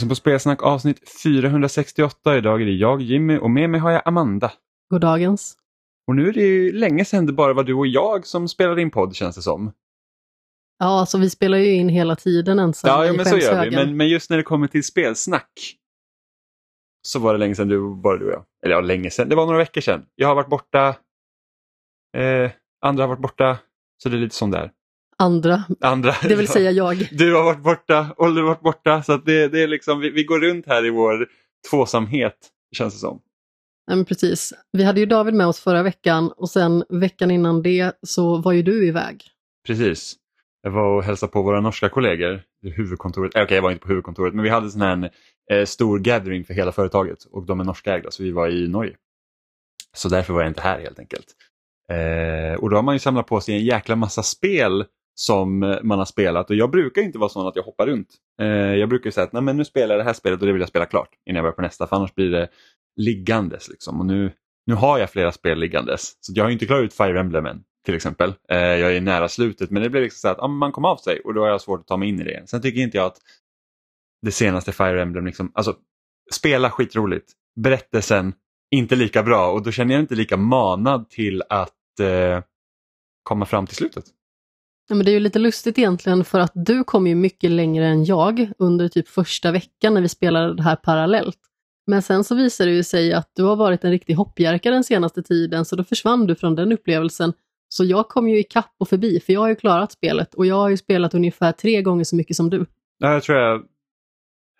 Lyssnar på Spelsnack avsnitt 468. Idag är det jag, Jimmy och med mig har jag Amanda. Goddagens. Och nu är det ju länge sedan det bara var du och jag som spelade in podd känns det som. Ja, alltså vi spelar ju in hela tiden ensam Ja, i men så gör vi. Men, men just när det kommer till spelsnack så var det länge sedan du, bara du och jag. Eller ja, länge sedan. Det var några veckor sedan. Jag har varit borta. Eh, andra har varit borta. Så det är lite som det är. Andra, Andra, det vill säga jag. Du har varit borta, Oliver har varit borta. Så det, det är liksom, vi, vi går runt här i vår tvåsamhet känns det som. Ja, men precis. Vi hade ju David med oss förra veckan och sen veckan innan det så var ju du iväg. Precis. Jag var och hälsade på våra norska kollegor i huvudkontoret. Eh, Okej, jag var inte på huvudkontoret, men vi hade sån här eh, stor gathering för hela företaget och de är norskägda så vi var i Norge. Så därför var jag inte här helt enkelt. Eh, och då har man ju samlat på sig en jäkla massa spel som eh, man har spelat och jag brukar inte vara sån att jag hoppar runt. Eh, jag brukar säga att Nej, men nu spelar jag det här spelet och det vill jag spela klart innan jag börjar på nästa för annars blir det liggandes. Liksom. Och nu, nu har jag flera spel liggandes så jag har inte klarat ut Fire Emblem än till exempel. Eh, jag är nära slutet men det blir liksom så att ah, man kommer av sig och då har jag svårt att ta mig in i det igen. Sen tycker inte jag att det senaste Fire Emblem, liksom, alltså spela skitroligt, berättelsen inte lika bra och då känner jag inte lika manad till att eh, komma fram till slutet. Ja, men det är ju lite lustigt egentligen för att du kom ju mycket längre än jag under typ första veckan när vi spelade det här parallellt. Men sen så visade det ju sig att du har varit en riktig hoppjerka den senaste tiden så då försvann du från den upplevelsen. Så jag kom ju ikapp och förbi för jag har ju klarat spelet och jag har ju spelat ungefär tre gånger så mycket som du. Ja, jag tror jag,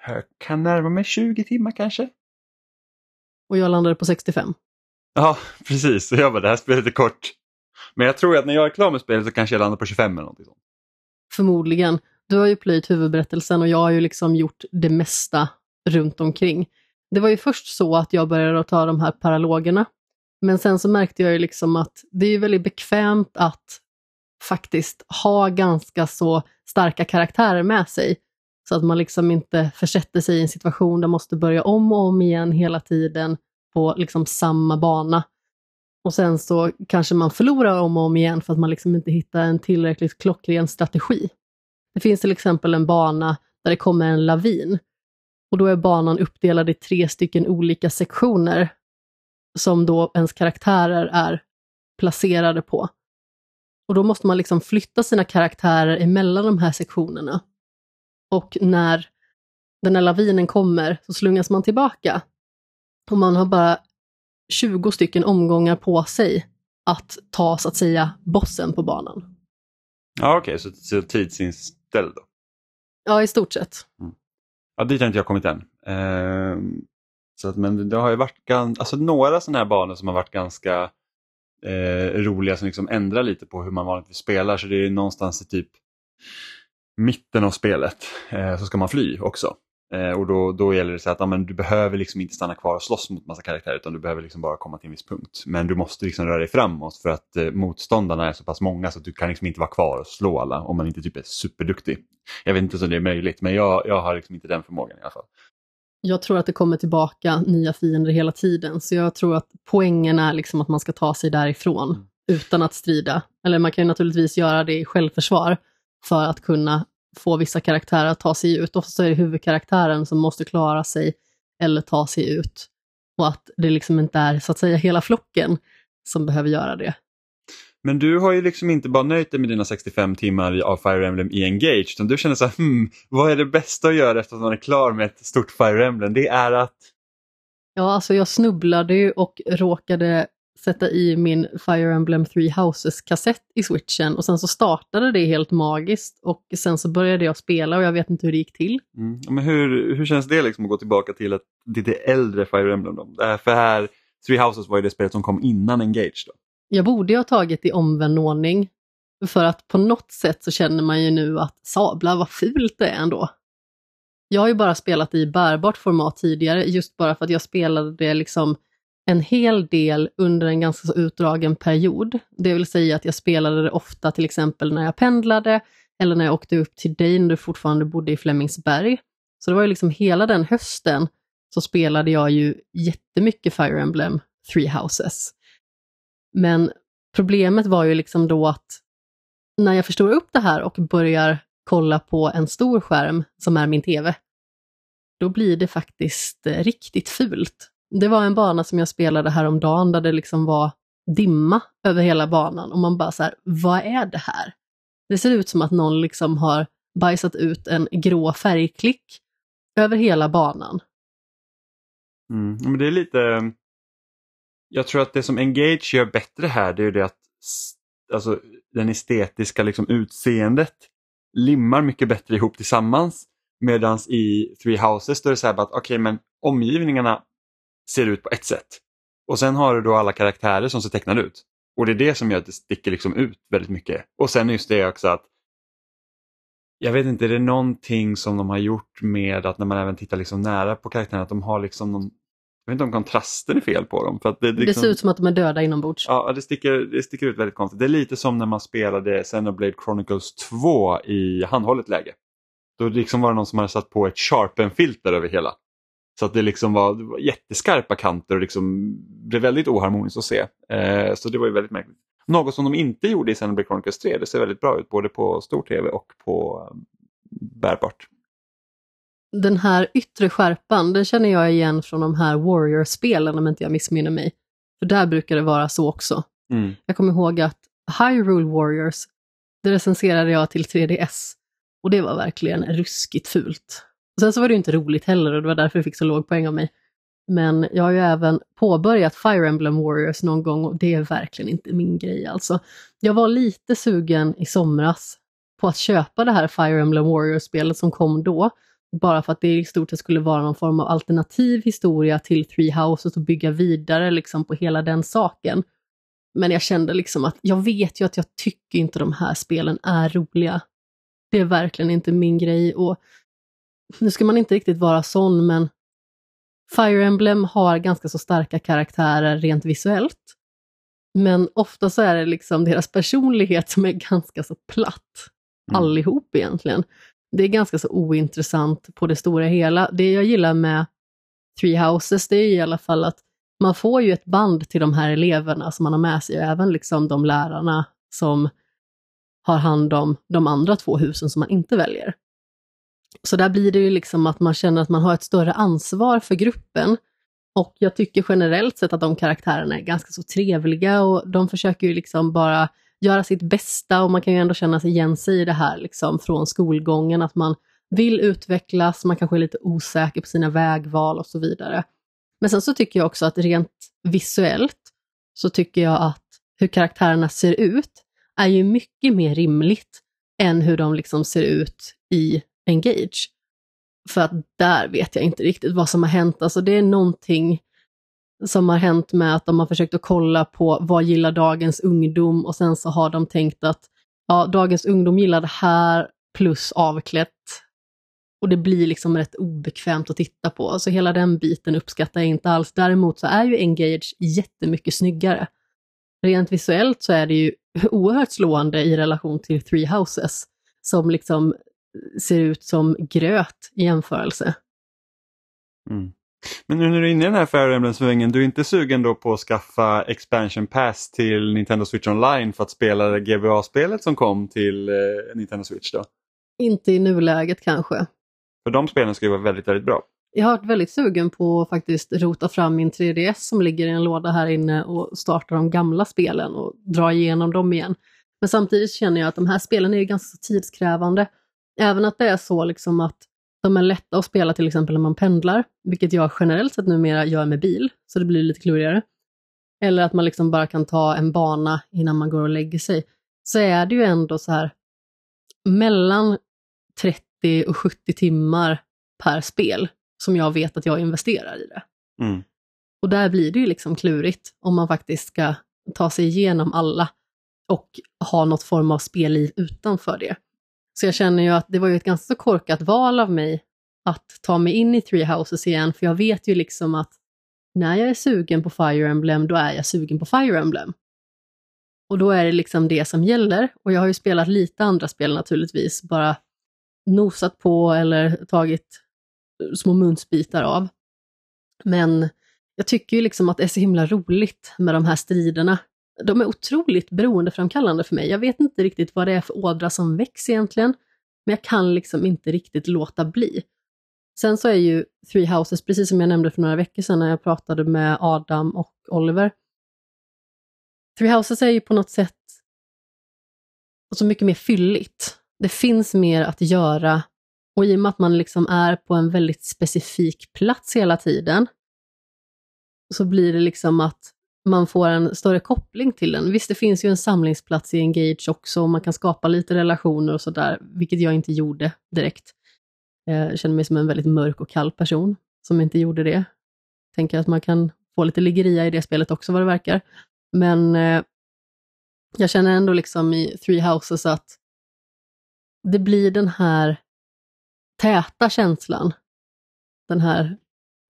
jag kan närma mig 20 timmar kanske. Och jag landade på 65. Ja, precis. Jag bara, det här spelet är kort. Men jag tror att när jag är klar med spelet så kanske jag landar på 25 eller någonting sånt. Förmodligen. Du har ju plöjt huvudberättelsen och jag har ju liksom gjort det mesta runt omkring. Det var ju först så att jag började att ta de här paralogerna. Men sen så märkte jag ju liksom att det är ju väldigt bekvämt att faktiskt ha ganska så starka karaktärer med sig. Så att man liksom inte försätter sig i en situation där man måste börja om och om igen hela tiden på liksom samma bana. Och sen så kanske man förlorar om och om igen för att man liksom inte hittar en tillräckligt klockren strategi. Det finns till exempel en bana där det kommer en lavin. Och då är banan uppdelad i tre stycken olika sektioner som då ens karaktärer är placerade på. Och då måste man liksom flytta sina karaktärer emellan de här sektionerna. Och när den här lavinen kommer så slungas man tillbaka. Och man har bara 20 stycken omgångar på sig att ta så att säga bossen på banan. Ja, okej, så, så tidsinställd då. Ja, i stort sett. Ja, dit har inte jag kommit än. Ehm, så att, men det har ju varit alltså, några sådana här banor som har varit ganska eh, roliga som liksom ändrar lite på hur man vanligtvis spelar. Så det är någonstans i typ mitten av spelet eh, så ska man fly också. Eh, och då, då gäller det så att ja, men du behöver liksom inte stanna kvar och slåss mot massa karaktärer utan du behöver liksom bara komma till en viss punkt. Men du måste liksom röra dig framåt för att eh, motståndarna är så pass många så att du kan liksom inte vara kvar och slå alla om man inte typ är superduktig. Jag vet inte om det är möjligt men jag, jag har liksom inte den förmågan i alla fall. Jag tror att det kommer tillbaka nya fiender hela tiden, så jag tror att poängen är liksom att man ska ta sig därifrån Mm. utan att strida. Eller man kan ju naturligtvis göra det i självförsvar för att kunna få vissa karaktärer att ta sig ut. Ofta är det huvudkaraktären som måste klara sig eller ta sig ut. Och att det liksom inte är så att säga hela flocken som behöver göra det. Men du har ju liksom inte bara nöjt dig med dina 65 timmar av Fire Emblem i Engage utan du känner så här, hmm, vad är det bästa att göra efter att man är klar med ett stort Fire Emblem? Det är att Ja, alltså jag snubblade ju och råkade sätta i min Fire Emblem Three Houses-kassett i switchen och sen så startade det helt magiskt och sen så började jag spela och jag vet inte hur det gick till. Mm. Men hur, hur känns det liksom att gå tillbaka till ett lite äldre Fire Emblem? Då? Det här, för här, Three Houses var ju det spelet som kom innan Engage. Då. Jag borde ju ha tagit i omvänd ordning för att på något sätt så känner man ju nu att sablar vad fult det är ändå. Jag har ju bara spelat i bärbart format tidigare just bara för att jag spelade det liksom en hel del under en ganska så utdragen period. Det vill säga att jag spelade det ofta till exempel när jag pendlade eller när jag åkte upp till dig när du fortfarande bodde i Flemingsberg. Så det var ju liksom hela den hösten så spelade jag ju jättemycket Fire Emblem Three Houses. Men problemet var ju liksom då att när jag förstår upp det här och börjar kolla på en stor skärm som är min TV, då blir det faktiskt eh, riktigt fult. Det var en bana som jag spelade häromdagen där det liksom var dimma över hela banan och man bara så här, vad är det här? Det ser ut som att någon liksom har bajsat ut en grå färgklick över hela banan. Mm. Men det är lite, jag tror att det som Engage gör bättre här det är det att alltså, den estetiska liksom, utseendet limmar mycket bättre ihop tillsammans. Medan i Three Houses då är det så här att okay, men omgivningarna ser ut på ett sätt. Och sen har du då alla karaktärer som ser tecknade ut. Och det är det som gör att det sticker liksom ut väldigt mycket. Och sen just det också att jag vet inte, är det någonting som de har gjort med att när man även tittar liksom nära på karaktärerna att de har liksom någon jag vet inte om kontrasten är fel på dem. För det, liksom, det ser ut som att de är döda inombords. Ja, det sticker, det sticker ut väldigt konstigt. Det är lite som när man spelade Xenoblade Chronicles 2 i handhållet läge. Då liksom var det någon som hade satt på ett sharpen-filter över hela. Så att det liksom var, det var jätteskarpa kanter och liksom blev väldigt oharmoniskt att se. Eh, så det var ju väldigt märkligt. Något som de inte gjorde i Xenoblade Chronicles 3, det ser väldigt bra ut både på stor-tv och på um, bärbart. Den här yttre skärpan, den känner jag igen från de här Warrior-spelen om inte jag missminner mig. För där brukar det vara så också. Mm. Jag kommer ihåg att Hyrule Warriors, det recenserade jag till 3DS. Och det var verkligen ruskigt fult. Och sen så var det ju inte roligt heller och det var därför jag fick så låg poäng av mig. Men jag har ju även påbörjat Fire Emblem Warriors någon gång och det är verkligen inte min grej alltså. Jag var lite sugen i somras på att köpa det här Fire Emblem Warriors-spelet som kom då. Bara för att det i stort sett skulle vara någon form av alternativ historia till Three Houses och bygga vidare liksom på hela den saken. Men jag kände liksom att jag vet ju att jag tycker inte de här spelen är roliga. Det är verkligen inte min grej och nu ska man inte riktigt vara sån men Fire Emblem har ganska så starka karaktärer rent visuellt. Men ofta så är det liksom deras personlighet som är ganska så platt. Mm. Allihop egentligen. Det är ganska så ointressant på det stora hela. Det jag gillar med Three Houses det är i alla fall att man får ju ett band till de här eleverna som man har med sig, och även liksom de lärarna som har hand om de andra två husen som man inte väljer. Så där blir det ju liksom att man känner att man har ett större ansvar för gruppen. Och jag tycker generellt sett att de karaktärerna är ganska så trevliga och de försöker ju liksom bara göra sitt bästa och man kan ju ändå känna sig igen sig i det här liksom från skolgången, att man vill utvecklas, man kanske är lite osäker på sina vägval och så vidare. Men sen så tycker jag också att rent visuellt så tycker jag att hur karaktärerna ser ut är ju mycket mer rimligt än hur de liksom ser ut i Engage. För att där vet jag inte riktigt vad som har hänt. Alltså det är någonting som har hänt med att de har försökt att kolla på vad gillar dagens ungdom och sen så har de tänkt att ja, dagens ungdom gillar det här plus avklätt. Och det blir liksom rätt obekvämt att titta på. Så hela den biten uppskattar jag inte alls. Däremot så är ju Engage jättemycket snyggare. Rent visuellt så är det ju oerhört slående i relation till Three Houses, som liksom ser ut som gröt i jämförelse. Mm. Men nu när du är inne i den här Fire Emblem-svängen, du är inte sugen då på att skaffa expansion pass till Nintendo Switch Online för att spela det GBA-spelet som kom till eh, Nintendo Switch då? Inte i nuläget kanske. För de spelen ska ju vara väldigt, väldigt bra. Jag har varit väldigt sugen på att faktiskt rota fram min 3DS som ligger i en låda här inne och starta de gamla spelen och dra igenom dem igen. Men samtidigt känner jag att de här spelen är ganska tidskrävande Även att det är så liksom att de är lätta att spela till exempel när man pendlar, vilket jag generellt sett numera gör med bil, så det blir lite klurigare. Eller att man liksom bara kan ta en bana innan man går och lägger sig. Så är det ju ändå så här mellan 30 och 70 timmar per spel som jag vet att jag investerar i det. Mm. Och där blir det ju liksom klurigt om man faktiskt ska ta sig igenom alla och ha något form av spelliv utanför det. Så jag känner ju att det var ju ett ganska korkat val av mig att ta mig in i Three Houses igen, för jag vet ju liksom att när jag är sugen på Fire Emblem, då är jag sugen på Fire Emblem. Och då är det liksom det som gäller. Och jag har ju spelat lite andra spel naturligtvis, bara nosat på eller tagit små munsbitar av. Men jag tycker ju liksom att det är så himla roligt med de här striderna de är otroligt beroendeframkallande för mig. Jag vet inte riktigt vad det är för ådra som väcks egentligen, men jag kan liksom inte riktigt låta bli. Sen så är ju Three Houses, precis som jag nämnde för några veckor sedan när jag pratade med Adam och Oliver. Three Houses är ju på något sätt så mycket mer fylligt. Det finns mer att göra och i och med att man liksom är på en väldigt specifik plats hela tiden så blir det liksom att man får en större koppling till den. Visst, det finns ju en samlingsplats i Engage också och man kan skapa lite relationer och sådär, vilket jag inte gjorde direkt. Eh, jag känner mig som en väldigt mörk och kall person som inte gjorde det. Tänker att man kan få lite liggeria i det spelet också vad det verkar. Men eh, jag känner ändå liksom i Three Houses att det blir den här täta känslan. Den här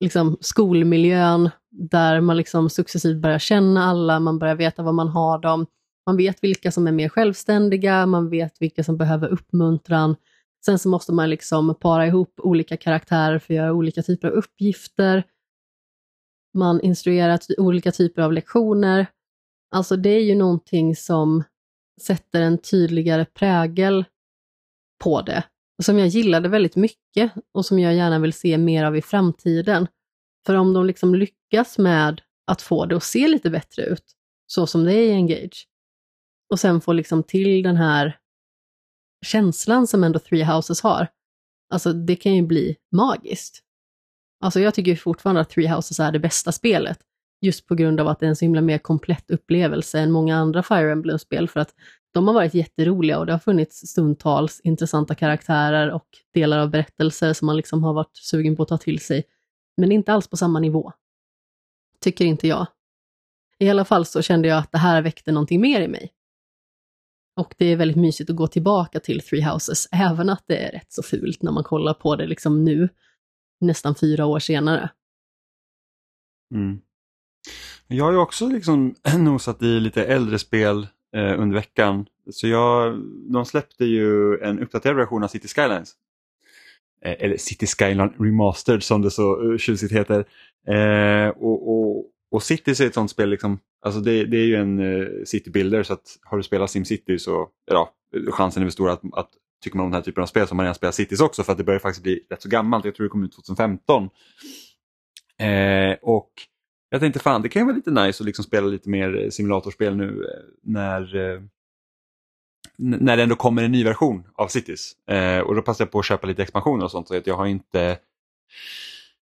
liksom skolmiljön där man liksom successivt börjar känna alla, man börjar veta vad man har dem. Man vet vilka som är mer självständiga, man vet vilka som behöver uppmuntran. Sen så måste man liksom para ihop olika karaktärer för att göra olika typer av uppgifter. Man instruerar olika typer av lektioner. Alltså det är ju någonting som sätter en tydligare prägel på det. Som jag gillade väldigt mycket och som jag gärna vill se mer av i framtiden. För om de liksom lyckas med att få det att se lite bättre ut, så som det är i Engage, och sen få liksom till den här känslan som ändå Three Houses har, alltså det kan ju bli magiskt. Alltså jag tycker fortfarande att Three Houses är det bästa spelet, just på grund av att det är en så himla mer komplett upplevelse än många andra Fire Emblem-spel, för att de har varit jätteroliga och det har funnits stundtals intressanta karaktärer och delar av berättelser som man liksom har varit sugen på att ta till sig men inte alls på samma nivå. Tycker inte jag. I alla fall så kände jag att det här väckte någonting mer i mig. Och det är väldigt mysigt att gå tillbaka till Three Houses, även att det är rätt så fult när man kollar på det liksom nu, nästan fyra år senare. Mm. Jag har ju också liksom nosat i lite äldre spel eh, under veckan. Så jag, de släppte ju en uppdaterad version av City Skylines Eh, eller City Skyline Remastered som det så eh, tjusigt heter. Eh, och, och, och Cities är ett sånt spel, liksom, alltså det, det är ju en eh, uh, City Builder så att har du spelat SimCity så ja, chansen är väl stor att, att tycker man om den här typen av spel så har man redan spelat Cities också för att det börjar faktiskt bli rätt så gammalt. Jag tror det kom ut 2015. Eh, och jag tänkte fan det kan ju vara lite nice att liksom spela lite mer eh, simulatorspel nu eh, när eh, när det ändå kommer en ny version av Cities. Eh, och då passade jag på att köpa lite expansioner och sånt. Så att jag har inte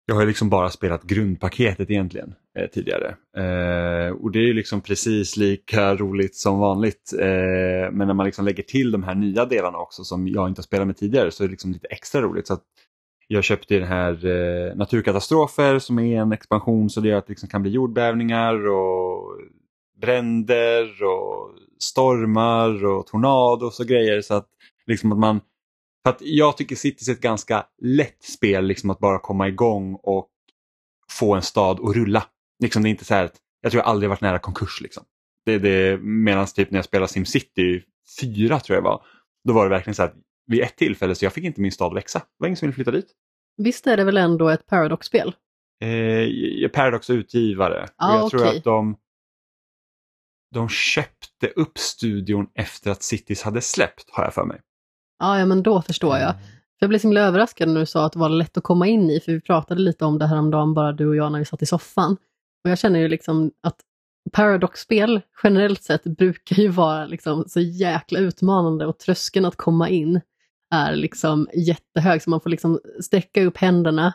jag har liksom bara spelat grundpaketet egentligen eh, tidigare. Eh, och det är liksom precis lika roligt som vanligt. Eh, men när man liksom lägger till de här nya delarna också som jag inte har spelat med tidigare så är det liksom lite extra roligt. Så att jag köpte den här eh, naturkatastrofer som är en expansion så det gör att det liksom kan bli jordbävningar och bränder och stormar och tornados och grejer. Så att, liksom att man, för att jag tycker Cities är ett ganska lätt spel liksom att bara komma igång och få en stad att rulla. Liksom det är inte så här, jag tror jag aldrig varit nära konkurs. Liksom. Det, det, Medan typ när jag spelade SimCity 4 tror jag var, då var det verkligen så att vid ett tillfälle så jag fick inte min stad växa. Det var ingen som ville flytta dit. Visst är det väl ändå ett Paradox-spel? Eh, Paradox utgivare. Ah, jag okay. tror att de de köpte upp studion efter att Cities hade släppt, har jag för mig. Ja, ja men då förstår jag. För jag blev så himla överraskad när du sa att det var lätt att komma in i, för vi pratade lite om det här om dagen bara du och jag när vi satt i soffan. Och jag känner ju liksom att Paradox-spel generellt sett brukar ju vara liksom så jäkla utmanande och tröskeln att komma in är liksom jättehög, så man får liksom sträcka upp händerna,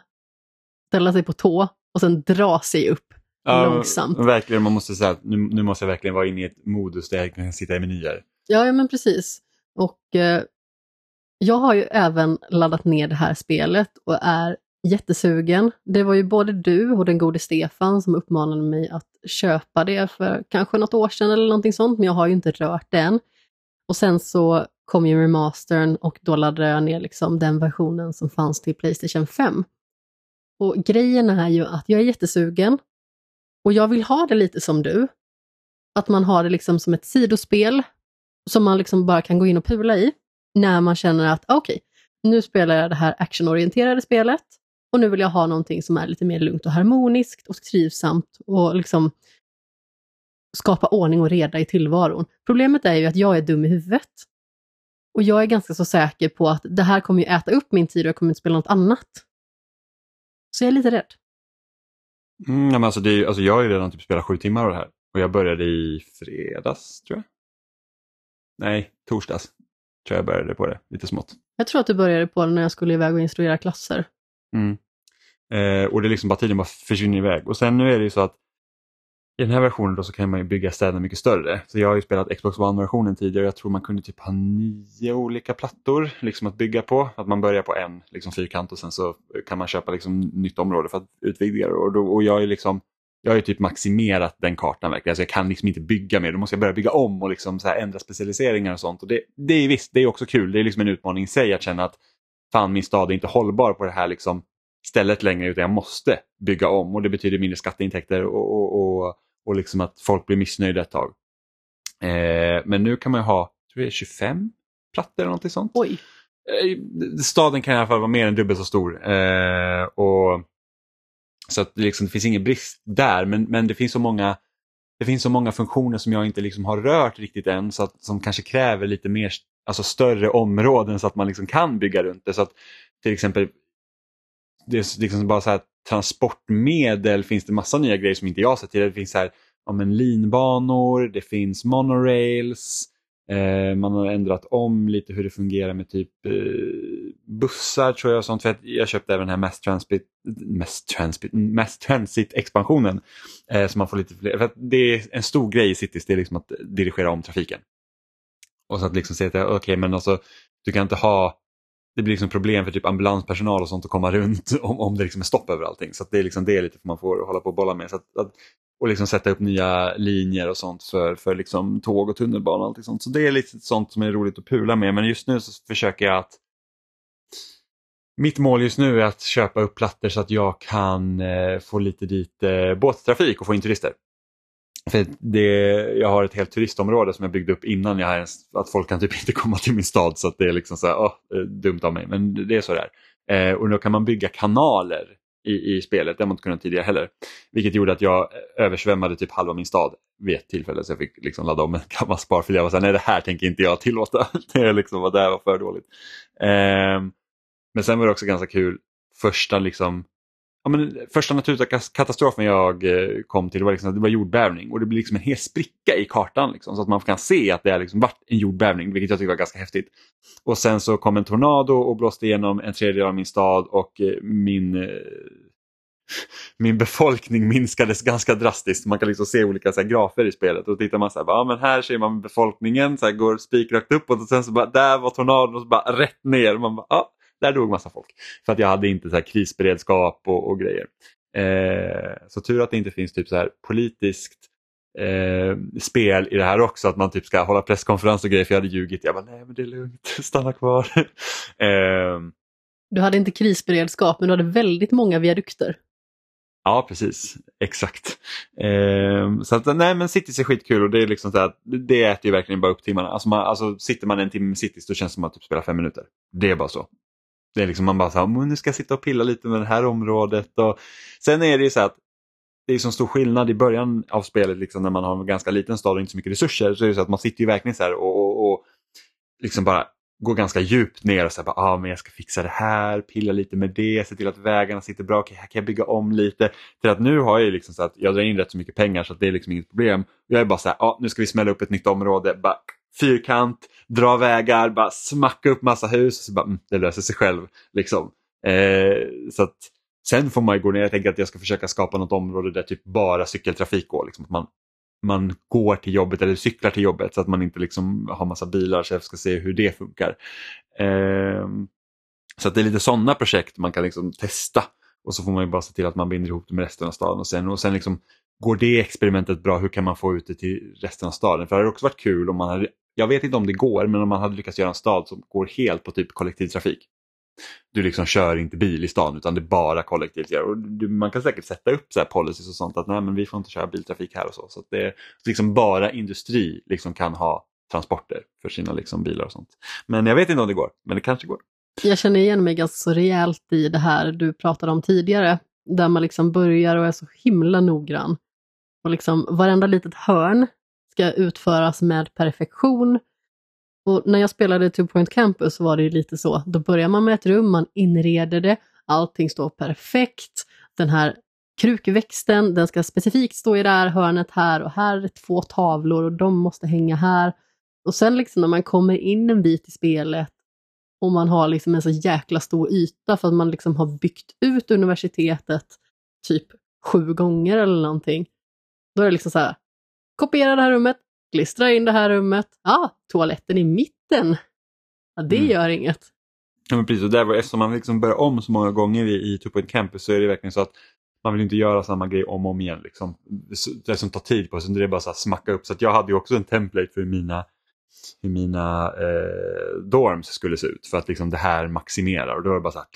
ställa sig på tå och sen dra sig upp ja, långsamt. Verkligen, man måste säga att nu, nu, måste jag verkligen vara inne i ett modus där jag kan sitta i menyer. Ja, ja men precis. Och eh, jag har ju även laddat ner det här spelet och är jättesugen. Det var ju både du och den gode Stefan som uppmanade mig att köpa det för kanske något år sedan eller någonting sånt, men jag har ju inte rört det än. Och sen så kom ju remastern och då laddade jag ner liksom den versionen som fanns till Playstation 5. Och grejen är ju att jag är jättesugen och jag vill ha det lite som du. Att man har det liksom som ett sidospel som man liksom bara kan gå in och pula i när man känner att okej, okay, nu spelar jag det här actionorienterade spelet och nu vill jag ha någonting som är lite mer lugnt och harmoniskt och trivsamt och liksom skapa ordning och reda i tillvaron. Problemet är ju att jag är dum i huvudet. Och jag är ganska så säker på att det här kommer ju äta upp min tid och jag kommer inte spela något annat. Så jag är lite rädd. Mm, men alltså det är, alltså jag har ju redan typ spelat sju timmar av det här och jag började i fredags tror jag. Nej, torsdags tror jag började på det, lite smått. Jag tror att du började på det när jag skulle iväg och instruera klasser. Mm. Eh, och det är liksom bara tiden bara försvinner iväg. Och sen nu är det ju så att i den här versionen då så kan man ju bygga städerna mycket större. Så jag har ju spelat Xbox One-versionen tidigare. Jag tror man kunde typ ha nio olika plattor liksom att bygga på. Att man börjar på en liksom fyrkant och sen så kan man köpa liksom nytt område för att utvidga det. Och, då, och jag är liksom jag har ju typ maximerat den kartan verkligen. Alltså jag kan liksom inte bygga mer. Då måste jag börja bygga om och liksom så ändra specialiseringar och sånt. Och det, det är visst, det är också kul. Det är liksom en utmaning i sig att känna att fan min stad är inte hållbar på det här liksom stället längre utan jag måste bygga om och det betyder mindre skatteintäkter och, och, och, och liksom att folk blir missnöjda ett tag. Eh, men nu kan man ha tror jag, 25 plattor eller någonting sånt. Oj. Eh, staden kan i alla fall vara mer än dubbelt så stor. Eh, och så att liksom, det finns ingen brist där men, men det finns så många det finns så många funktioner som jag inte liksom har rört riktigt än så att, som kanske kräver lite mer, alltså större områden så att man liksom kan bygga runt det. Så att till exempel det är liksom bara så här, transportmedel finns det massa nya grejer som inte jag sett tidigare. Det finns här, ja, men linbanor, det finns monorails, eh, man har ändrat om lite hur det fungerar med typ eh, bussar tror jag. Sånt. För jag köpte även den här Mass Transit, Mass Transit, Mass Transit expansionen. Eh, så man får lite fler, för det är en stor grej i Cities, det är liksom att dirigera om trafiken. Och så att liksom säga att okej okay, men alltså du kan inte ha det blir liksom problem för typ ambulanspersonal och sånt att komma runt om, om det liksom är stopp över allting. Så det är liksom det lite man får hålla på och bolla med. Så att, att, och liksom sätta upp nya linjer och sånt för, för liksom tåg och tunnelbana och allt sånt. Så det är lite sånt som är roligt att pula med. Men just nu så försöker jag att mitt mål just nu är att köpa upp plattor så att jag kan eh, få lite dit eh, båttrafik och få in turister. För det, jag har ett helt turistområde som jag byggde upp innan jag ens, att folk kan typ inte komma till min stad så att det är liksom så här, oh, dumt av mig men det är så där. Eh, och då kan man bygga kanaler i, i spelet, det har man inte kunnat tidigare heller. Vilket gjorde att jag eh, översvämmade typ halva min stad vid ett tillfälle så jag fick liksom ladda om en gammal sparfil. Jag var så här, nej det här tänker inte jag tillåta. det, liksom, det här var för dåligt. Eh, men sen var det också ganska kul, första liksom ja, men första naturkatastrofen jag eh, kom till var, liksom, det var jordbävning och det blir liksom en hel spricka i kartan liksom, så att man kan se att det har liksom varit en jordbävning vilket jag tycker var ganska häftigt. Och sen så kom en tornado och blåste igenom en tredjedel av min stad och eh, min eh, min befolkning minskades ganska drastiskt. Man kan liksom se olika så här, grafer i spelet och tittar man så här, ja, men här ser man befolkningen så här, går spikrakt uppåt och sen så bara, där var tornadon och så bara rätt ner. Man bara, ja, där dog massa folk. För att jag hade inte så här krisberedskap och, och grejer. Eh, så tur att det inte finns typ så här politiskt eh, spel i det här också. Att man typ ska hålla presskonferens och grejer för jag hade ljugit. Jag bara, nej men det är lugnt, stanna kvar. eh, du hade inte krisberedskap men du hade väldigt många viadukter. Ja, precis. Exakt. Eh, så att, nej men Cities är skitkul och det är liksom så att det äter ju verkligen bara upp timmarna. Alltså, man, alltså sitter man en timme med Cities då känns det som att typ spela fem minuter. Det är bara så. Det är liksom man bara så här, nu ska jag sitta och pilla lite med det här området. Och... Sen är det ju så att det är så stor skillnad i början av spelet liksom, när man har en ganska liten stad och inte så mycket resurser. Så är det så att man sitter ju verkligen så här och, och, och liksom bara går ganska djupt ner och säger ah, men jag ska fixa det här, pilla lite med det, se till att vägarna sitter bra, okay, här kan jag bygga om lite. Till att nu har jag liksom så att jag drar in rätt så mycket pengar så att det är liksom inget problem. Jag är bara så här, ah, nu ska vi smälla upp ett nytt område, bara fyrkant, dra vägar, bara smacka upp massa hus och så bara, mm, det löser sig själv. Liksom. Eh, så att, sen får man ju gå ner, jag tänker att jag ska försöka skapa något område där typ bara cykeltrafik går. Liksom, att man, man går till jobbet eller cyklar till jobbet så att man inte liksom har massa bilar så jag ska se hur det funkar. Eh, så att det är lite sådana projekt man kan liksom testa och så får man ju bara se till att man binder ihop det med resten av staden och sen, och sen liksom går det experimentet bra, hur kan man få ut det till resten av staden? För det hade också varit kul om man hade jag vet inte om det går, men om man hade lyckats göra en stad som går helt på typ kollektivtrafik. Du liksom kör inte bil i stan utan det är bara kollektivt. Och du, man kan säkert sätta upp så här policies och sånt att nej men vi får inte köra biltrafik här och så. Så det är liksom bara industri liksom kan ha transporter för sina liksom bilar och sånt. Men jag vet inte om det går, men det kanske går. Jag känner igen mig ganska så rejält i det här du pratade om tidigare, där man liksom börjar och är så himla noggrann. Och liksom varenda litet hörn ska utföras med perfektion. Och när jag spelade Two Point Campus var det lite så, då börjar man med ett rum, man inreder det, allting står perfekt den här krukväxten, den ska specifikt stå i det här hörnet här och här är två tavlor och de måste hänga här. Och sen liksom när man kommer in en bit i spelet och man har liksom en så jäkla stor yta för att man liksom har byggt ut universitetet typ sju gånger eller någonting. Då är det liksom så här, kopiera det här rummet, klistra in det här rummet, ja, ah, toaletten i mitten. Ja, det mm. gör inget. Ja, men precis, och där var, eftersom man liksom börjar om så många gånger i, i Two Point Campus så är det verkligen så att man vill inte göra samma grej om och om igen. Liksom. Det som tar tid på sig, det är bara så att smacka upp. Så jag hade ju också en template för mina, hur mina eh, dorms skulle se ut för att liksom det här maximerar och då är det bara så här,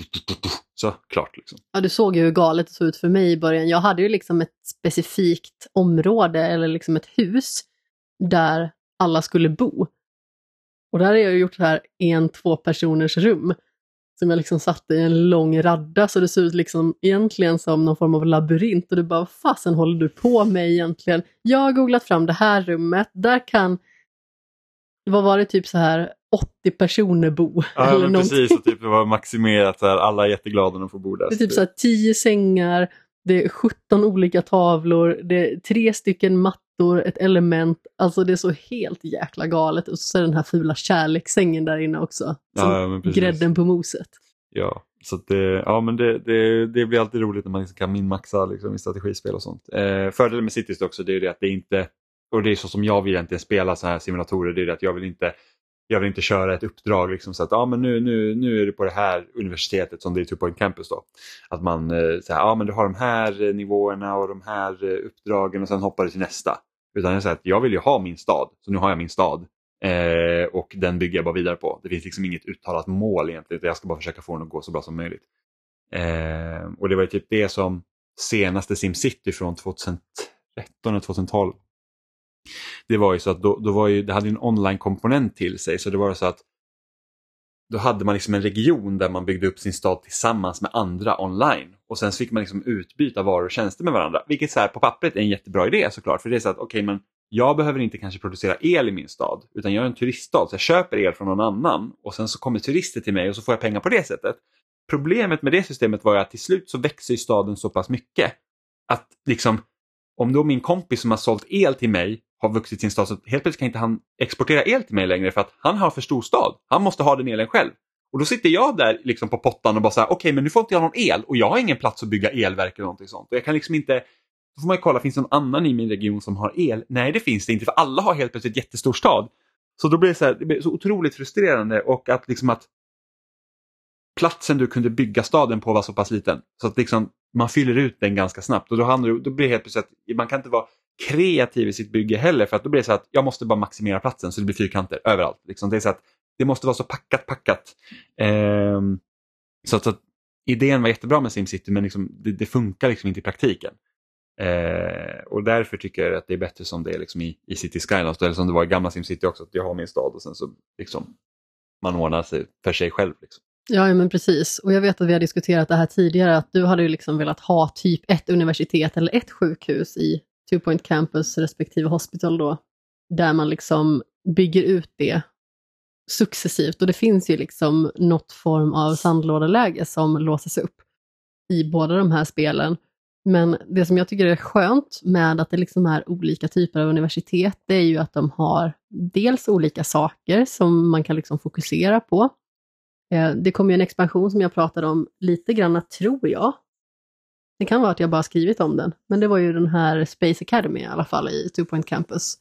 så klart. Liksom. Ja, du såg ju hur galet det såg ut för mig i början. Jag hade ju liksom ett specifikt område eller liksom ett hus där alla skulle bo. Och där har jag gjort så här en, två personers rum som jag liksom satte i en lång radda så det ser ut liksom egentligen som någon form av labyrint och du bara, vad fasen håller du på med egentligen? Jag har googlat fram det här rummet, där kan, vad var det, typ så här 80 personer bo. Ja, eller precis, och typ det var maximerat, så här, alla är jätteglada när de får bo där. Det är typ så här 10 sängar, det är 17 olika tavlor, det är tre stycken mattor, ett element. Alltså det är så helt jäkla galet. Och så är den här fula kärlekssängen där inne också. Som ja, grädden på moset. Ja, så det, ja, men det, det, det, blir alltid roligt när man liksom kan minmaxa liksom, i strategispel och sånt. Eh, fördelen med Cities också det är det att det inte, och det är så som jag vill egentligen spela så här simulatorer, det är att jag vill inte jag vill inte köra ett uppdrag liksom så att ah, men nu, nu, nu är du på det här universitetet som det är typ 2 point Campus. Då. Att man eh, säger ah, men du har de här eh, nivåerna och de här eh, uppdragen och sen hoppar du till nästa. Utan jag säger att jag vill ju ha min stad, så nu har jag min stad. Eh, och den bygger jag bara vidare på. Det finns liksom inget uttalat mål egentligen, jag ska bara försöka få den att gå så bra som möjligt. Eh, och det var typ det som senaste SimCity från 2013 eller 2012 det var ju så att då, då var ju, det hade en online-komponent till sig så det var så att då hade man liksom en region där man byggde upp sin stad tillsammans med andra online och sen så fick man liksom utbyta varor och tjänster med varandra. Vilket så här, på pappret är en jättebra idé såklart för det är så att okej okay, men jag behöver inte kanske producera el i min stad utan jag är en turiststad så jag köper el från någon annan och sen så kommer turister till mig och så får jag pengar på det sättet. Problemet med det systemet var ju att till slut så växer staden så pass mycket att liksom om då min kompis som har sålt el till mig har vuxit sin stad så helt plötsligt kan inte han exportera el till mig längre för att han har för stor stad. Han måste ha den elen själv. Och då sitter jag där liksom på pottan och bara så här, okej okay, men nu får inte jag någon el och jag har ingen plats att bygga elverk eller någonting sånt. Och jag kan liksom inte, då får man ju kolla, finns det någon annan i min region som har el? Nej det finns det inte för alla har helt plötsligt jättestor stad. Så då blir det så, här, det blir så otroligt frustrerande och att liksom att platsen du kunde bygga staden på var så pass liten. Så att liksom, man fyller ut den ganska snabbt och då, handlar, då blir det helt plötsligt att man kan inte vara kreativ i sitt bygge heller för att då blir det så att jag måste bara maximera platsen så det blir fyrkanter överallt. Liksom. Det är så att det måste vara så packat, packat. Eh, så, att, så att idén var jättebra med SimCity men liksom, det, det, funkar liksom inte i praktiken. Eh, och därför tycker jag att det är bättre som det är liksom i, i City Skylines eller som det var i gamla SimCity också, att jag har min stad och sen så liksom man ordnar sig för sig själv. Liksom. Ja, men precis. Och jag vet att vi har diskuterat det här tidigare, att du hade ju liksom velat ha typ ett universitet eller ett sjukhus i Two Point Campus respektive Hospital då, där man liksom bygger ut det successivt och det finns ju liksom något form av sandlådeläge som låses upp i båda de här spelen. Men det som jag tycker är skönt med att det liksom är olika typer av universitet, det är ju att de har dels olika saker som man kan liksom fokusera på. Eh, det kommer ju en expansion som jag pratade om lite grann, tror jag, det kan vara att jag bara skrivit om den, men det var ju den här Space Academy i alla fall i Two Point Campus.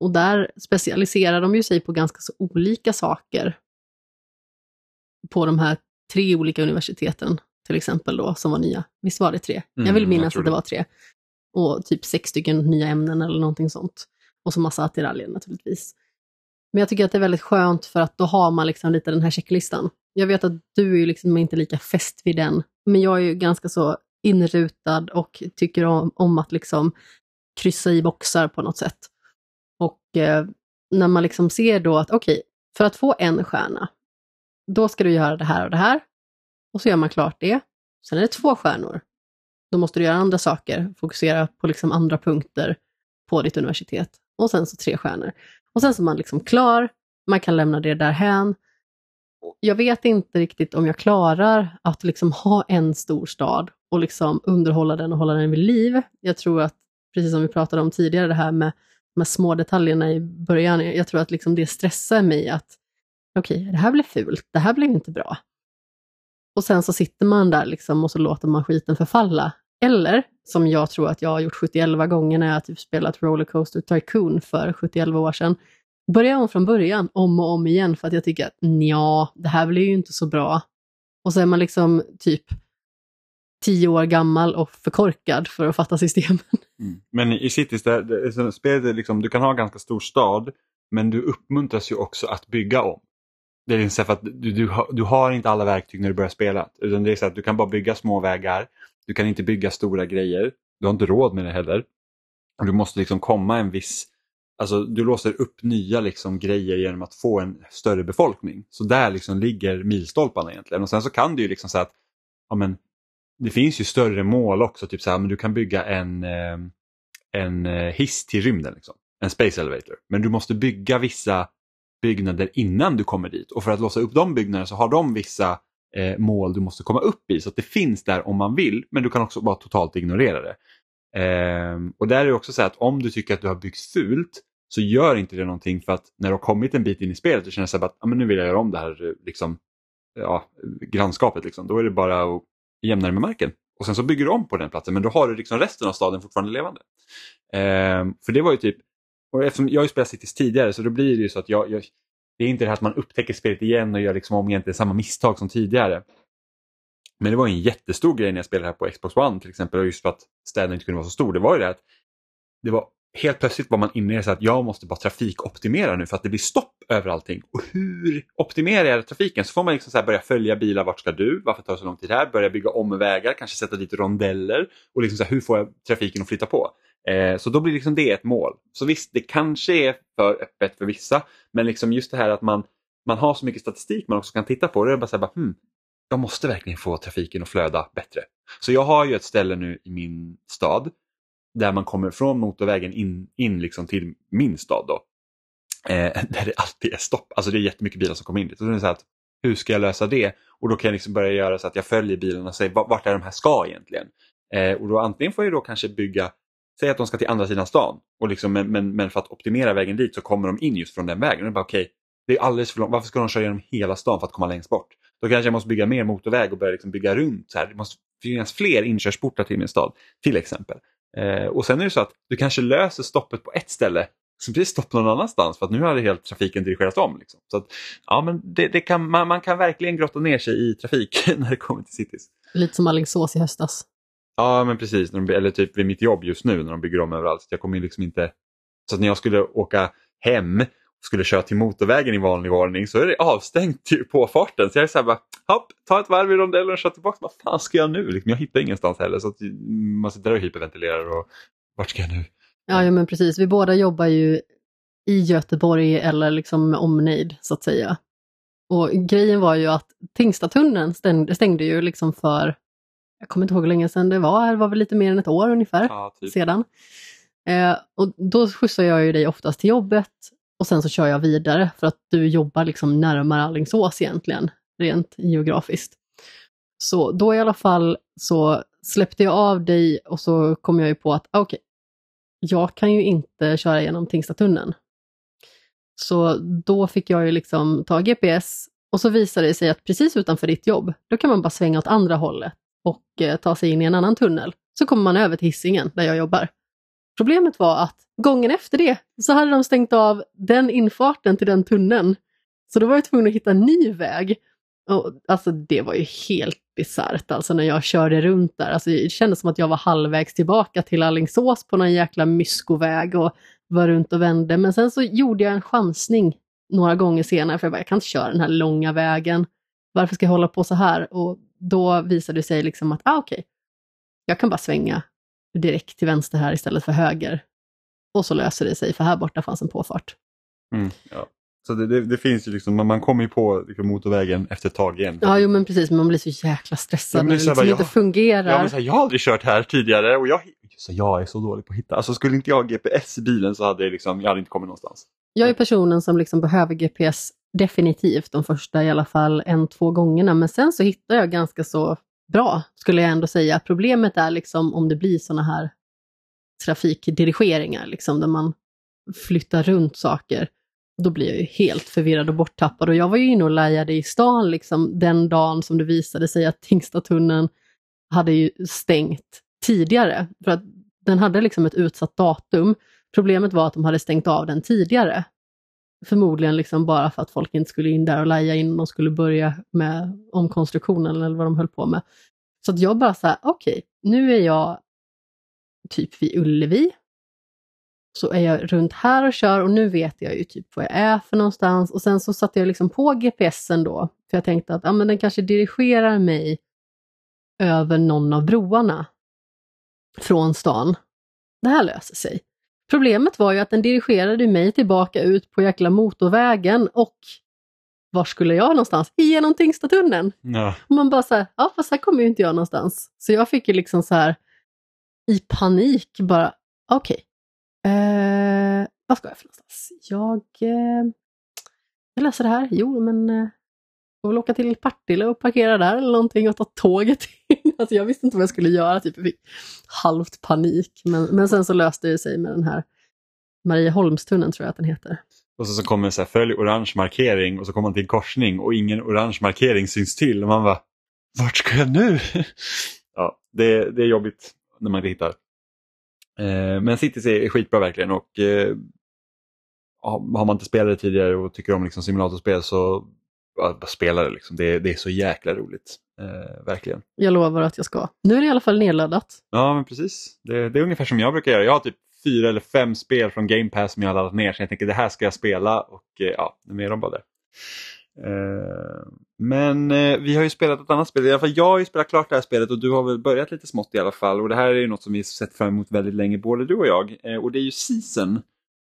Och där specialiserar de ju sig på ganska så olika saker på de här tre olika universiteten till exempel då, som var nya. Visst var det tre? Mm, jag vill minnas jag att det var tre. Och typ sex stycken nya ämnen eller någonting sånt. Och så massa attiraljer naturligtvis. Men jag tycker att det är väldigt skönt för att då har man liksom lite den här checklistan. Jag vet att du är ju liksom inte lika fäst vid den, men jag är ju ganska så inrutad och tycker om, om att liksom kryssa i boxar på något sätt. Och eh, när man liksom ser då att okej, okay, för att få en stjärna, då ska du göra det här och det här. Och så gör man klart det. Sen är det två stjärnor. Då måste du göra andra saker, fokusera på liksom andra punkter på ditt universitet. Och sen så tre stjärnor. Och sen så är man liksom klar, man kan lämna det därhän. Jag vet inte riktigt om jag klarar att liksom ha en stor stad och liksom underhålla den och hålla den vid liv. Jag tror att, precis som vi pratade om tidigare, det här med de här små detaljerna i början, jag tror att liksom det stressar mig att okej, okay, det här blev fult, det här blev inte bra. Och sen så sitter man där liksom och så låter man skiten förfalla. Eller, som jag tror att jag har gjort 71 gånger när jag typ spelat Rollercoaster Tycoon för 71 år sedan, börja om från början, om och om igen, för att jag tycker att ja, det här blir ju inte så bra. Och så är man liksom typ tio år gammal och förkorkad för att fatta systemen. Mm. Men i Cities, där, där, spelet är liksom, du kan ha en ganska stor stad, men du uppmuntras ju också att bygga om. Det är liksom så för att du, du, du har inte alla verktyg när du börjar spela. Utan det är så att du kan bara bygga små vägar. Du kan inte bygga stora grejer. Du har inte råd med det heller. Du måste liksom komma en viss Alltså du låser upp nya liksom, grejer genom att få en större befolkning. Så där liksom ligger milstolparna egentligen. Och sen så kan du ju liksom säga att ja, men, det finns ju större mål också. Typ så här, men du kan bygga en, eh, en eh, hiss till rymden. Liksom. En space elevator. Men du måste bygga vissa byggnader innan du kommer dit. Och för att låsa upp de byggnaderna så har de vissa eh, mål du måste komma upp i. Så att det finns där om man vill. Men du kan också bara totalt ignorera det. Eh, och där är det också så att om du tycker att du har byggt fult så gör inte det någonting för att när du har kommit en bit in i spelet och känner så att ah, men nu vill jag göra om det här liksom, ja, grannskapet. Liksom. Då är det bara att jämnare med marken. Och sen så bygger du om på den platsen men då har du liksom resten av staden fortfarande levande. Eh, för det var ju typ, och eftersom jag har ju spelat Cities tidigare så då blir det ju så att jag, jag det är inte det här att man upptäcker spelet igen och gör liksom om egentligen samma misstag som tidigare. Men det var en jättestor grej när jag spelade här på Xbox One till exempel, och just för att städen inte kunde vara så stor. Det var ju det att det var helt plötsligt var man inne i det att jag måste bara trafikoptimera nu för att det blir stopp över allting. Och hur optimerar jag trafiken? Så får man liksom så börja följa bilar, vart ska du? Varför tar det så lång tid här? Börja bygga om vägar, kanske sätta dit rondeller och liksom så här, hur får jag trafiken att flytta på? Eh, så då blir liksom det ett mål. Så visst, det kanske är för öppet för vissa, men liksom just det här att man, man har så mycket statistik man också kan titta på. Det är bara så här, bara, hmm, jag måste verkligen få trafiken att flöda bättre. Så jag har ju ett ställe nu i min stad där man kommer från motorvägen in, in liksom till min stad. Då, eh, där det alltid är stopp. Alltså det är jättemycket bilar som kommer in dit. Så det är så att, hur ska jag lösa det? Och då kan jag liksom börja göra så att jag följer bilarna och säger vart är de här ska egentligen? Eh, och då antingen får jag då kanske bygga, säg att de ska till andra sidan stan, och liksom, men, men, men för att optimera vägen dit så kommer de in just från den vägen. Och bara, okay, det är alldeles för långt, varför ska de köra genom hela stan för att komma längst bort? Då kanske jag måste bygga mer motorväg och börja liksom bygga runt. Så här. Det måste finnas fler inkörsportar till min stad, till exempel. Eh, och sen är det så att du kanske löser stoppet på ett ställe så blir stopp någon annanstans för att nu har helt trafiken dirigerats om. Liksom. Så att, ja, men det, det kan, man, man, kan verkligen grotta ner sig i trafik när det kommer till cities. Lite som Alingsås i höstas. Ja, men precis. De, eller typ vid mitt jobb just nu när de bygger om överallt. Så jag kommer liksom inte... Så att när jag skulle åka hem skulle köra till motorvägen i vanlig ordning så är det avstängt till påfarten. Så jag är så här bara, hopp, ta ett varv i rondellen och kör tillbaka. Vad fan ska jag nu? Liksom, jag hittar ingenstans heller. Så att man sitter där och hyperventilerar och vart ska jag nu? Ja, ja, men precis. Vi båda jobbar ju i Göteborg eller liksom med omnejd så att säga. Och grejen var ju att Tingstadtunneln stängde, stängde ju liksom för, jag kommer inte ihåg hur länge sedan det var, det var väl lite mer än ett år ungefär ja, typ. sedan. Eh, och då skjutsar jag ju dig oftast till jobbet och sen så kör jag vidare för att du jobbar liksom närmare Allingsås egentligen, rent geografiskt. Så då i alla fall så släppte jag av dig och så kom jag ju på att ah, okej, okay, jag kan ju inte köra genom Tingstadstunneln. Så då fick jag ju liksom ta GPS och så visade det sig att precis utanför ditt jobb, då kan man bara svänga åt andra hållet och eh, ta sig in i en annan tunnel. Så kommer man över till Hisingen där jag jobbar. Problemet var att gången efter det så hade de stängt av den infarten till den tunneln. Så då var jag tvungen att hitta en ny väg. Och, alltså det var ju helt bisarrt alltså när jag körde runt där. Alltså, det kändes som att jag var halvvägs tillbaka till Allingsås på någon jäkla myskoväg och var runt och vände. Men sen så gjorde jag en chansning några gånger senare för jag bara, jag kan inte köra den här långa vägen. Varför ska jag hålla på så här? Och då visade det sig liksom att, ah, okej, okay, jag kan bara svänga direkt till vänster här istället för höger. Och så löser det sig, för här borta fanns en påfart. Mm, ja. Så det, det, det, finns ju liksom, man kommer ju på liksom, motorvägen efter ett tag igen. Ja, jo, men precis, men man blir så jäkla stressad ja, när det liksom jag, inte fungerar. Ja, men så här, jag har aldrig kört här tidigare och jag, så jag är så dålig på att hitta. Alltså skulle inte jag ha GPS i bilen så hade jag, liksom, jag hade inte kommit någonstans. Jag är personen som liksom behöver GPS definitivt de första i alla fall en, två gångerna, men sen så hittar jag ganska så bra, skulle jag ändå säga. Problemet är liksom om det blir sådana här trafikdirigeringar, liksom, där man flyttar runt saker. Då blir jag ju helt förvirrad och borttappad. Och jag var ju inne och lajade i stan liksom, den dagen som det visade sig att Tingstadtunneln hade ju stängt tidigare. För att den hade liksom ett utsatt datum. Problemet var att de hade stängt av den tidigare. Förmodligen liksom bara för att folk inte skulle in där och laja innan de skulle börja med omkonstruktionen eller vad de höll på med. Så att jag bara så här, okej, okay, nu är jag typ vid Ullevi. Så är jag runt här och kör och nu vet jag ju typ vad jag är för någonstans. Och sen så satte jag liksom på GPSen då, för jag tänkte att ah, men den kanske dirigerar mig över någon av broarna från stan. Det här löser sig. Problemet var ju att den dirigerade mig tillbaka ut på jäkla motorvägen och var skulle jag någonstans? Genom Tingstadtunneln. Ja. Och man bara så här, ja fast här kommer ju inte jag någonstans. Så jag fick ju liksom så här i panik bara, okej, okay. eh, vad ska jag för någonstans? Jag, eh, jag löser det här. Jo, men eh, får väl åka till Partille och parkera där eller någonting och ta tåget in. Alltså jag visste inte vad jag skulle göra, typ jag fick halvt panik. Men, men sen så löste det sig med den här Marieholmstunneln tror jag att den heter. Och så, så kommer så här, följ orange markering och så kommer man till en korsning och ingen orange markering syns till. Och man bara, vart ska jag nu? ja, det, det är jobbigt när man inte hittar. Eh, men Cities är skitbra verkligen och eh, har man inte spelat det tidigare och tycker om liksom simulatorspel så bara spela det. Liksom. Det, det är så jäkla roligt. Eh, verkligen. Jag lovar att jag ska. Nu är det i alla fall nedladdat. Ja, men precis. Det, det, är ungefär som jag brukar göra. Jag har typ fyra eller fem spel från Game Pass som jag har laddat ner så jag tänker det här ska jag spela och eh, ja, nu är de bara där. Eh, men eh, vi har ju spelat ett annat spel, i alla fall jag har ju spelat klart det här spelet och du har väl börjat lite smått i alla fall och det här är ju något som vi sett fram emot väldigt länge både du och jag eh, och det är ju Season,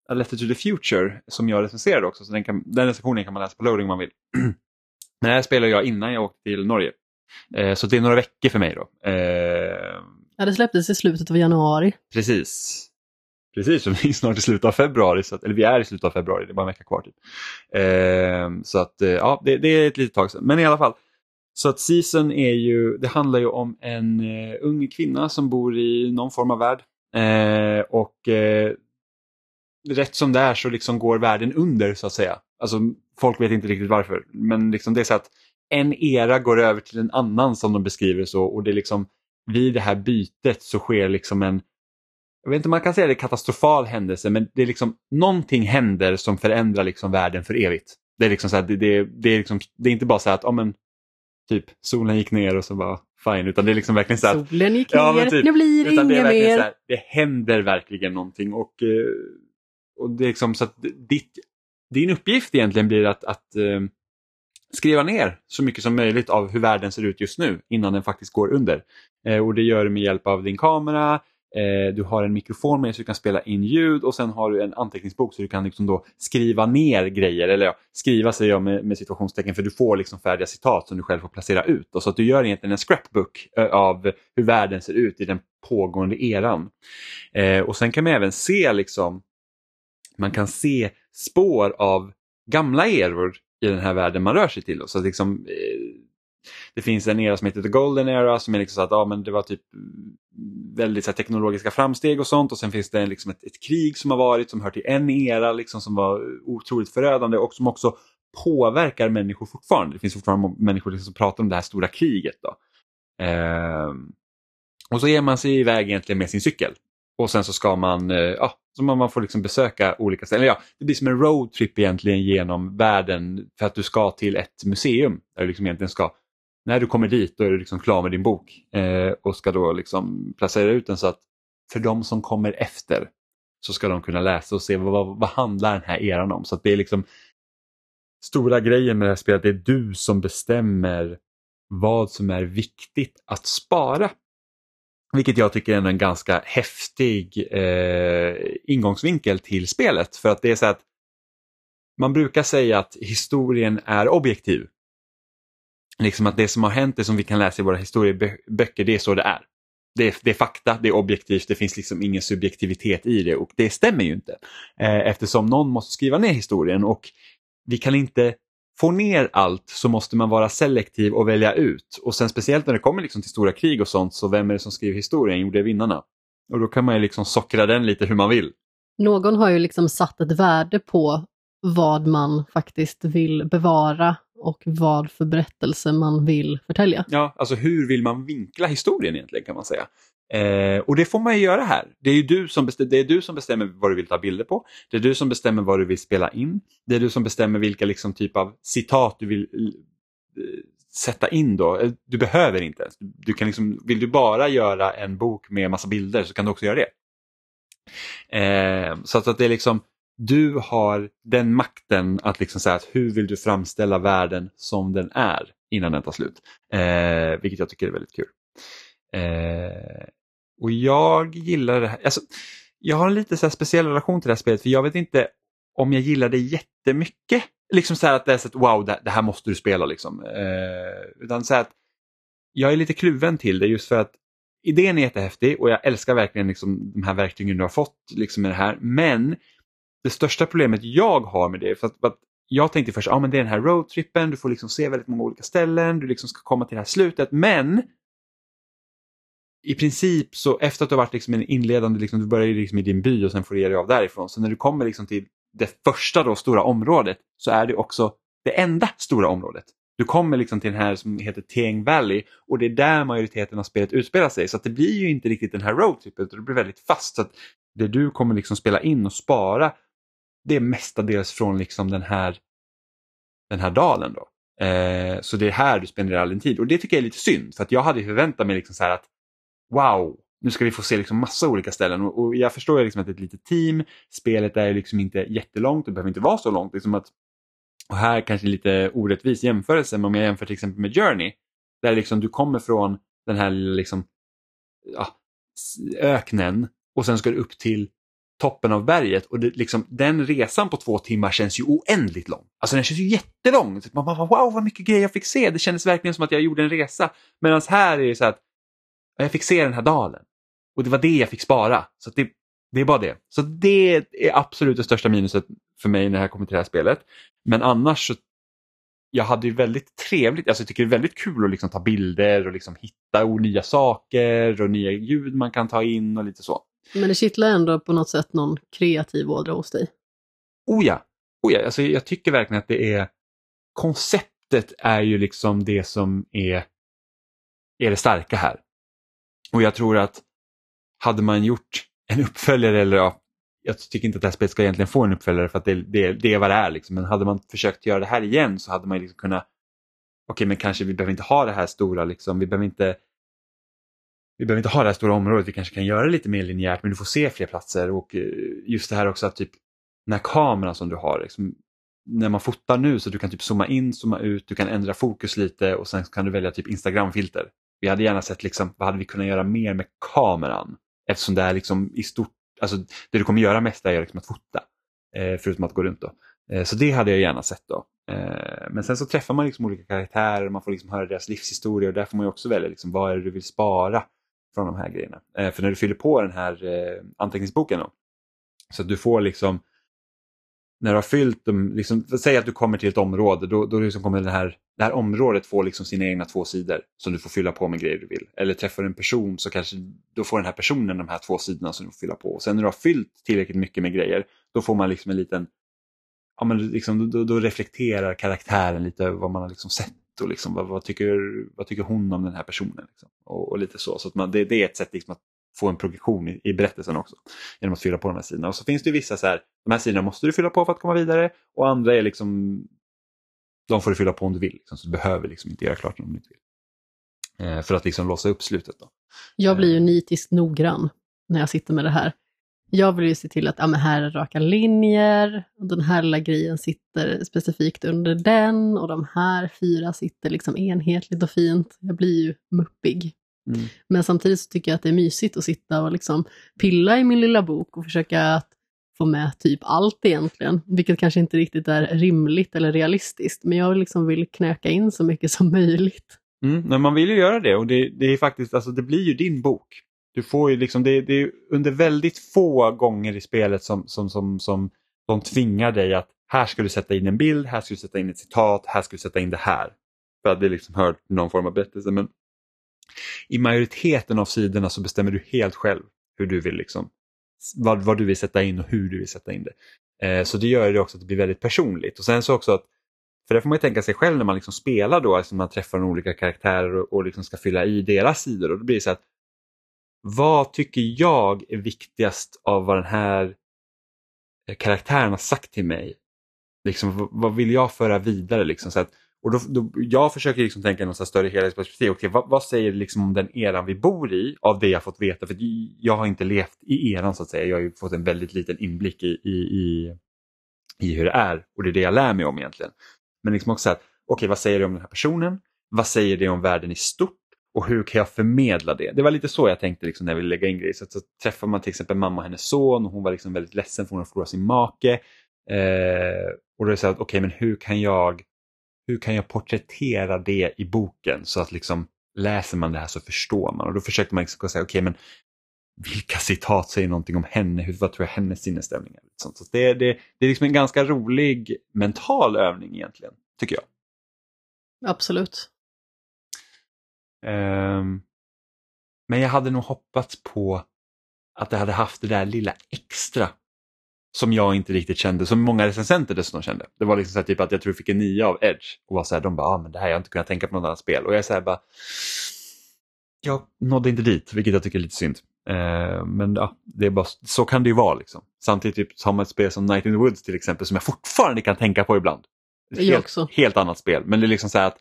A Letter to the Future som jag recenserade också så den, kan, den recensionen kan man läsa på loading om man vill. Men det här spelade jag innan jag åkte till Norge. Så det är några veckor för mig då. Ja, det släpptes i slutet av januari. Precis. Precis, vi är snart i slutet av februari, så att, eller vi är i slutet av februari, det är bara en vecka kvar. Typ. Eh, så att eh, ja, det, det, är ett litet tag sedan. Men i alla fall, så att Season är ju, det handlar ju om en uh, ung kvinna som bor i någon form av värld. Eh, och uh, rätt som det är så liksom går världen under så att säga. Alltså folk vet inte riktigt varför. Men liksom det är så att en era går över till en annan som de beskriver så och det är liksom vid det här bytet så sker liksom en jag vet inte om man kan säga det är katastrofal händelse men det är liksom någonting händer som förändrar liksom världen för evigt. Det är liksom så här, det, det, det, är liksom, det är inte bara så att, oh, men, typ solen gick ner och så bara fine, utan det är liksom verkligen så att Solen gick ner, ja, typ, nu blir det inget mer. Här, det händer verkligen någonting och, eh, och det är liksom så att ditt, din uppgift egentligen blir att, att eh, skriva ner så mycket som möjligt av hur världen ser ut just nu innan den faktiskt går under. Eh, och det gör du med hjälp av din kamera, Eh, du har en mikrofon med så du kan spela in ljud och sen har du en anteckningsbok så du kan liksom då skriva ner grejer. Eller ja, skriva säger jag med, med situationstecken för du får liksom färdiga citat som du själv får placera ut. Och så att du gör egentligen en scrapbook eh, av hur världen ser ut i den pågående eran. Eh, och sen kan man även se liksom man kan se spår av gamla eror i den här världen man rör sig till. Så att liksom, eh, det finns en era som heter The Golden Era som är liksom så att ja, men det var typ mm, väldigt så här, teknologiska framsteg och sånt och sen finns det liksom ett, ett, krig som har varit som hör till en era liksom, som var otroligt förödande och som också påverkar människor fortfarande. Det finns fortfarande människor liksom som pratar om det här stora kriget. Då. Eh, och så ger man sig iväg egentligen med sin cykel. Och sen så ska man, eh, ja, så man, man får liksom besöka olika ställen. Ja, det blir som en roadtrip egentligen genom världen för att du ska till ett museum. Där du liksom egentligen ska när du kommer dit då är du liksom klar med din bok eh, och ska då liksom placera ut den så att för de som kommer efter så ska de kunna läsa och se vad, vad, vad handlar den här eran om. Så att det är liksom stora grejen med det här spelet, det är du som bestämmer vad som är viktigt att spara. Vilket jag tycker är en ganska häftig eh, ingångsvinkel till spelet. För att det är så att man brukar säga att historien är objektiv liksom att det som har hänt, det som vi kan läsa i våra historieböcker, det är så det är. Det är, det är fakta, det är objektivt, det finns liksom ingen subjektivitet i det och det stämmer ju inte. Eh, eftersom någon måste skriva ner historien och vi kan inte få ner allt så måste man vara selektiv och välja ut. Och sen speciellt när det kommer liksom till stora krig och sånt så vem är det som skriver historien? Jo, det är vinnarna. Och då kan man ju liksom sockra den lite hur man vill. Någon har ju liksom satt ett värde på vad man faktiskt vill bevara och vad för berättelse man vill förtälja. Ja, alltså hur vill man vinkla historien egentligen kan man säga. Eh, och det får man ju göra här. Det är ju du som, bestämmer, det är du som bestämmer vad du vill ta bilder på. Det är du som bestämmer vad du vill spela in. Det är du som bestämmer vilka liksom typ av citat du vill eh, sätta in då. Eh, du behöver inte ens. Du kan liksom, vill du bara göra en bok med massa bilder så kan du också göra det. Eh, så att det är liksom, du har den makten att liksom säga att hur vill du framställa världen som den är innan den tar slut. Eh, vilket jag tycker är väldigt kul. Eh, och jag gillar det här. Alltså, jag har en lite så speciell relation till det här spelet för jag vet inte om jag gillar det jättemycket. Liksom så här att det är så att wow, det, det här måste du spela liksom. Eh, utan så att jag är lite kluven till det just för att idén är jättehäftig och jag älskar verkligen liksom de här verktygen du har fått liksom med det här. Men det största problemet jag har med det är för att, att jag tänkte först, ja ah, men det är den här roadtrippen, du får liksom se väldigt många olika ställen, du liksom ska komma till det här slutet. Men i princip så efter att du har varit liksom en inledande, liksom, du börjar liksom i din by och sen får du ge dig av därifrån. Så när du kommer liksom till det första då, stora området så är det också det enda stora området. Du kommer liksom till den här som heter Teng Valley och det är där majoriteten av spelet utspelar sig. Så att det blir ju inte riktigt den här roadtripen utan det blir väldigt fast. Så att det du kommer liksom spela in och spara det är mestadels från liksom den här, den här dalen. Då. Eh, så det är här du spenderar all din tid och det tycker jag är lite synd för att jag hade förväntat mig liksom så att wow, nu ska vi få se liksom massa olika ställen och, och jag förstår liksom att det är ett litet team, spelet är liksom inte jättelångt, det behöver inte vara så långt. Liksom att, och här kanske lite orättvis jämförelse, men om jag jämför till exempel med Journey, där liksom du kommer från den här liksom, ja, öknen och sen ska du upp till toppen av berget och det, liksom, den resan på två timmar känns ju oändligt lång. Alltså den känns ju jättelång. Man bara, wow vad mycket grejer jag fick se. Det kändes verkligen som att jag gjorde en resa. Medan här är det så att jag fick se den här dalen och det var det jag fick spara. Så det, det är bara det. Så det är absolut det största minuset för mig när jag kommer till det här spelet. Men annars så jag hade ju väldigt trevligt, alltså jag tycker det är väldigt kul att liksom ta bilder och liksom hitta nya saker och nya ljud man kan ta in och lite så. Men det kittlar ändå på något sätt någon kreativ ådra hos dig? Oh ja, oh ja. Alltså jag tycker verkligen att det är konceptet är ju liksom det som är, är det starka här. Och jag tror att hade man gjort en uppföljare, eller ja, jag tycker inte att det här spelet ska egentligen få en uppföljare för att det, det, det är vad det är. Liksom. Men hade man försökt göra det här igen så hade man liksom kunnat, okej okay, men kanske vi behöver inte ha det här stora, liksom. vi behöver inte vi behöver inte ha det här stora området, vi kanske kan göra det lite mer linjärt men du får se fler platser och eh, just det här också att typ den här kameran som du har, liksom, när man fotar nu så du kan typ zooma in, zooma ut, du kan ändra fokus lite och sen kan du välja typ Instagram-filter. Vi hade gärna sett liksom, vad hade vi kunnat göra mer med kameran? Eftersom det är liksom i stort, alltså det du kommer göra mest är liksom att fota, eh, förutom att gå runt då. Eh, så det hade jag gärna sett då. Eh, men sen så träffar man liksom olika karaktärer, man får liksom höra deras livshistoria och där får man också välja liksom, vad är det du vill spara från de här grejerna. Eh, för när du fyller på den här eh, anteckningsboken då, så att du får liksom när du har fyllt dem, liksom, säg att du kommer till ett område, då, då liksom kommer det här, det här området få liksom sina egna två sidor som du får fylla på med grejer du vill. Eller träffar du en person så kanske då får den här personen de här två sidorna som du får fylla på. Och sen när du har fyllt tillräckligt mycket med grejer, då får man liksom en liten, ja men liksom, då, då reflekterar karaktären lite över vad man har liksom sett och liksom, vad, vad, tycker, vad tycker hon om den här personen. Liksom. Och, och, lite så. så att man, det, det är ett sätt liksom att få en progression i, i, berättelsen också. Genom att fylla på de här sidorna. Och så finns det vissa så här, de här sidorna måste du fylla på för att komma vidare och andra är liksom, de får du fylla på om du vill. Liksom, så du behöver liksom inte göra klart dem om du inte vill. Eh, för att liksom låsa upp slutet. Då. Jag blir ju eh. nitiskt noggrann när jag sitter med det här. Jag vill ju se till att ja, men här är raka linjer, och den här lilla grejen sitter specifikt under den och de här fyra sitter liksom enhetligt och fint. Jag blir ju muppig. Mm. Men samtidigt så tycker jag att det är mysigt att sitta och liksom pilla i min lilla bok och försöka få med typ allt egentligen, vilket kanske inte riktigt är rimligt eller realistiskt, men jag liksom vill knöka in så mycket som möjligt. Mm, men man vill ju göra det och det, det är faktiskt, alltså det blir ju din bok. Du får ju liksom, det, det är under väldigt få gånger i spelet som, som, som, som de tvingar dig att här ska du sätta in en bild, här ska du sätta in ett citat, här ska du sätta in det här. För att det liksom hör någon form av berättelse. Men i majoriteten av sidorna så bestämmer du helt själv hur du vill liksom, vad, vad du vill sätta in och hur du vill sätta in det. Eh, så det gör det också att det blir väldigt personligt. Och sen så också att, för det får man ju tänka sig själv när man liksom spelar då, alltså man träffar olika karaktärer och, och liksom ska fylla i deras sidor. Och då blir det så att, vad tycker jag är viktigast av vad den här eh, karaktären har sagt till mig? Liksom, vad vill jag föra vidare? Liksom, så att, och då, då, jag försöker liksom tänka något större helhetsperspektiv. Okay, vad, vad, säger det liksom om den eran vi bor i av det jag fått veta? För jag har inte levt i eran så att säga. Jag har ju fått en väldigt liten inblick i, i, i, i hur det är och det är det jag lär mig om egentligen. Men liksom också att, okej okay, vad säger det om den här personen? Vad säger det om världen i stort? Och hur kan jag förmedla det? Det var lite så jag tänkte liksom när jag ville lägga in grejer. Så, så träffar man till exempel mamma och hennes son och hon var liksom väldigt ledsen för hon har förlorat sin make. Eh, och då är det så att, okej okay, men hur kan jag hur kan jag porträttera det i boken så att liksom läser man det här så förstår man. Och då försökte man liksom säga, okej okay, men vilka citat säger någonting om henne? Hur, vad tror jag hennes sinnesstämning är? Så det, det, det är liksom en ganska rolig mental övning egentligen, tycker jag. Absolut. Um, men jag hade nog hoppats på att det hade haft det där lilla extra som jag inte riktigt kände, som många recensenter dessutom kände. Det var liksom så typ att jag tror jag fick en nia av Edge och var så här, de bara, ah, men det här har jag inte kunnat tänka på något annat spel. Och jag säger bara, jag nådde inte dit, vilket jag tycker är lite synd. Eh, men ja, det är bara, så kan det ju vara. Liksom. Samtidigt typ, har man ett spel som Night in the Woods till exempel som jag fortfarande kan tänka på ibland. Ett jag helt, också. helt annat spel, men det är liksom så här att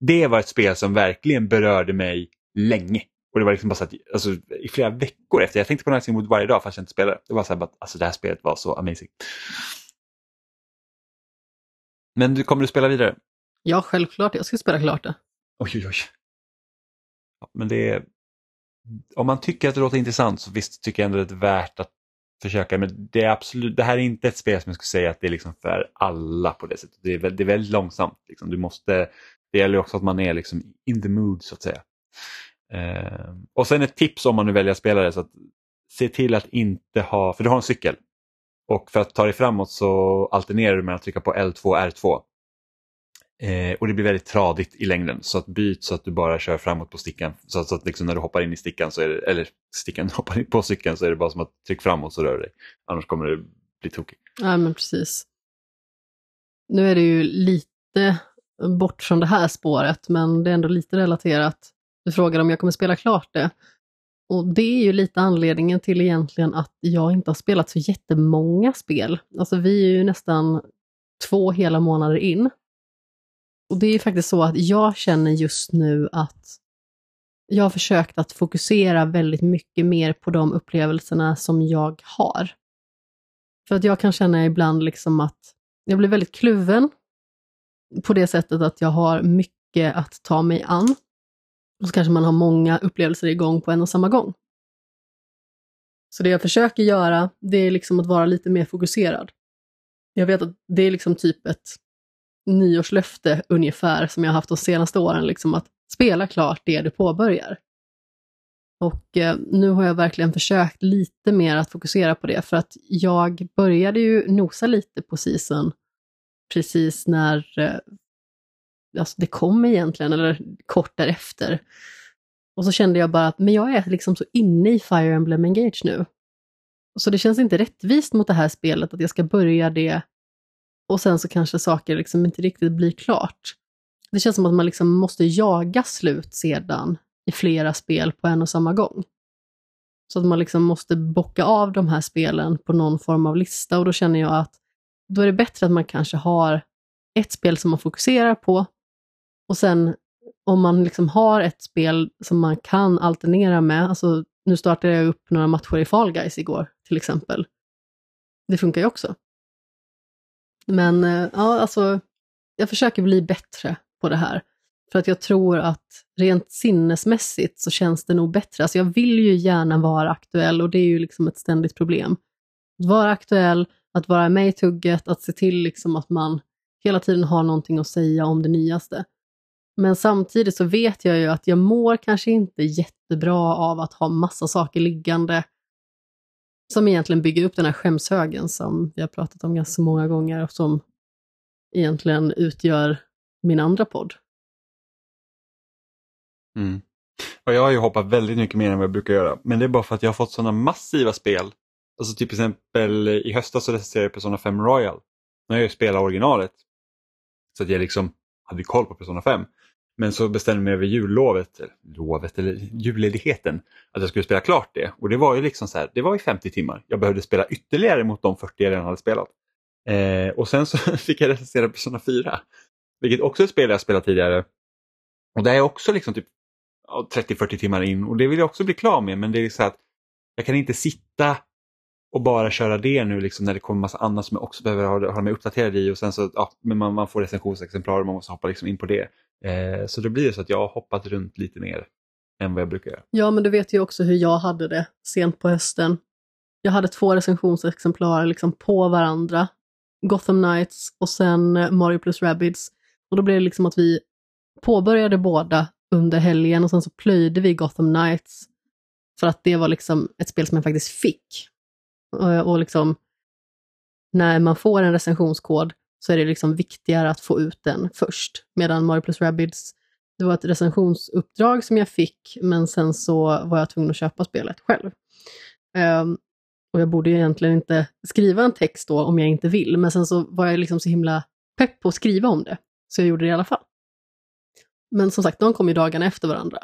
det var ett spel som verkligen berörde mig länge. Och det var liksom bara så att, alltså, i flera veckor efter, jag tänkte på Night Wood varje dag fast jag inte spelade. Det var så här, alltså det här spelet var så amazing. Men du, kommer du spela vidare? Ja, självklart. Jag ska spela klart det. Oj, oj, oj. Ja, men det är, om man tycker att det låter intressant så visst tycker jag ändå att det är värt att försöka. Men det, är absolut, det här är inte ett spel som jag skulle säga att det är liksom för alla på det sättet. Det är, väldigt, det är väldigt långsamt. Liksom. Du måste, det gäller också att man är liksom in the mood så att säga. Eh, och sen ett tips om man nu väljer att spela det, så att se till att inte ha, för du har en cykel. Och för att ta dig framåt så alternerar du med att trycka på L2 och R2. Eh, och det blir väldigt tradigt i längden så att byt så att du bara kör framåt på stickan. Så att, så att liksom när du hoppar in i stickan, så är det, eller stickan hoppar in på cykeln så är det bara som att trycka framåt så rör du dig. Annars kommer det bli tokigt. Ja men precis. Nu är det ju lite bort från det här spåret men det är ändå lite relaterat. Du frågar om jag kommer spela klart det. Och det är ju lite anledningen till egentligen att jag inte har spelat så jättemånga spel. Alltså vi är ju nästan två hela månader in. Och det är ju faktiskt så att jag känner just nu att jag har försökt att fokusera väldigt mycket mer på de upplevelserna som jag har. För att jag kan känna ibland liksom att jag blir väldigt kluven på det sättet att jag har mycket att ta mig an. Och så kanske man har många upplevelser igång på en och samma gång. Så det jag försöker göra, det är liksom att vara lite mer fokuserad. Jag vet att det är liksom typ ett nyårslöfte ungefär som jag har haft de senaste åren, liksom att spela klart det du påbörjar. Och eh, nu har jag verkligen försökt lite mer att fokusera på det, för att jag började ju nosa lite på season precis när eh, alltså det kom egentligen, eller kort därefter. Och så kände jag bara att men jag är liksom så inne i Fire Emblem Engage nu. Så det känns inte rättvist mot det här spelet att jag ska börja det och sen så kanske saker liksom inte riktigt blir klart. Det känns som att man liksom måste jaga slut sedan i flera spel på en och samma gång. Så att man liksom måste bocka av de här spelen på någon form av lista och då känner jag att då är det bättre att man kanske har ett spel som man fokuserar på och sen om man liksom har ett spel som man kan alternera med, alltså nu startade jag upp några matcher i Fall Guys igår till exempel. Det funkar ju också. Men eh, ja, alltså jag försöker bli bättre på det här. För att jag tror att rent sinnesmässigt så känns det nog bättre. Alltså jag vill ju gärna vara aktuell och det är ju liksom ett ständigt problem. Att vara aktuell, att vara med i tugget, att se till liksom att man hela tiden har någonting att säga om det nyaste. Men samtidigt så vet jag ju att jag mår kanske inte jättebra av att ha massa saker liggande som egentligen bygger upp den här skämshögen som vi har pratat om ganska många gånger och som egentligen utgör min andra podd. Mm. Och jag har ju hoppat väldigt mycket mer än vad jag brukar göra. Men det är bara för att jag har fått sådana massiva spel. Alltså typ till exempel i höstas så recenserade jag Persona 5 Royal. Nu har jag ju spelat originalet. Så att jag liksom hade koll på Persona 5. Men så bestämde jag mig över jullovet, eller lovet, eller julledigheten, att jag skulle spela klart det. Och det var ju liksom så här, det var ju 50 timmar. Jag behövde spela ytterligare mot de 40 jag redan hade spelat. Eh, och sen så fick jag recensera Persona 4. Vilket också är ett spel jag spelat tidigare. Och det är också liksom typ 30-40 timmar in och det vill jag också bli klar med men det är så att jag kan inte sitta och bara köra det nu liksom när det kommer massa annat som jag också behöver ha, ha mig uppdaterad i och sen så ja, men man, man får recensionsexemplar och man måste hoppa liksom in på det. Eh, så då blir det så att jag har hoppat runt lite mer än vad jag brukar göra. Ja, men du vet ju också hur jag hade det sent på hösten. Jag hade två recensionsexemplar liksom på varandra. Gotham Knights och sen eh, Mario plus Rabbids. Och då blev det liksom att vi påbörjade båda under helgen och sen så plöjde vi Gotham Knights. För att det var liksom ett spel som jag faktiskt fick. Och, och liksom, när man får en recensionskod så är det liksom viktigare att få ut den först. Medan Mario plus Rabbids, det var ett recensionsuppdrag som jag fick, men sen så var jag tvungen att köpa spelet själv. Um, och jag borde egentligen inte skriva en text då om jag inte vill, men sen så var jag liksom så himla pepp på att skriva om det, så jag gjorde det i alla fall. Men som sagt, de kom ju dagarna efter varandra.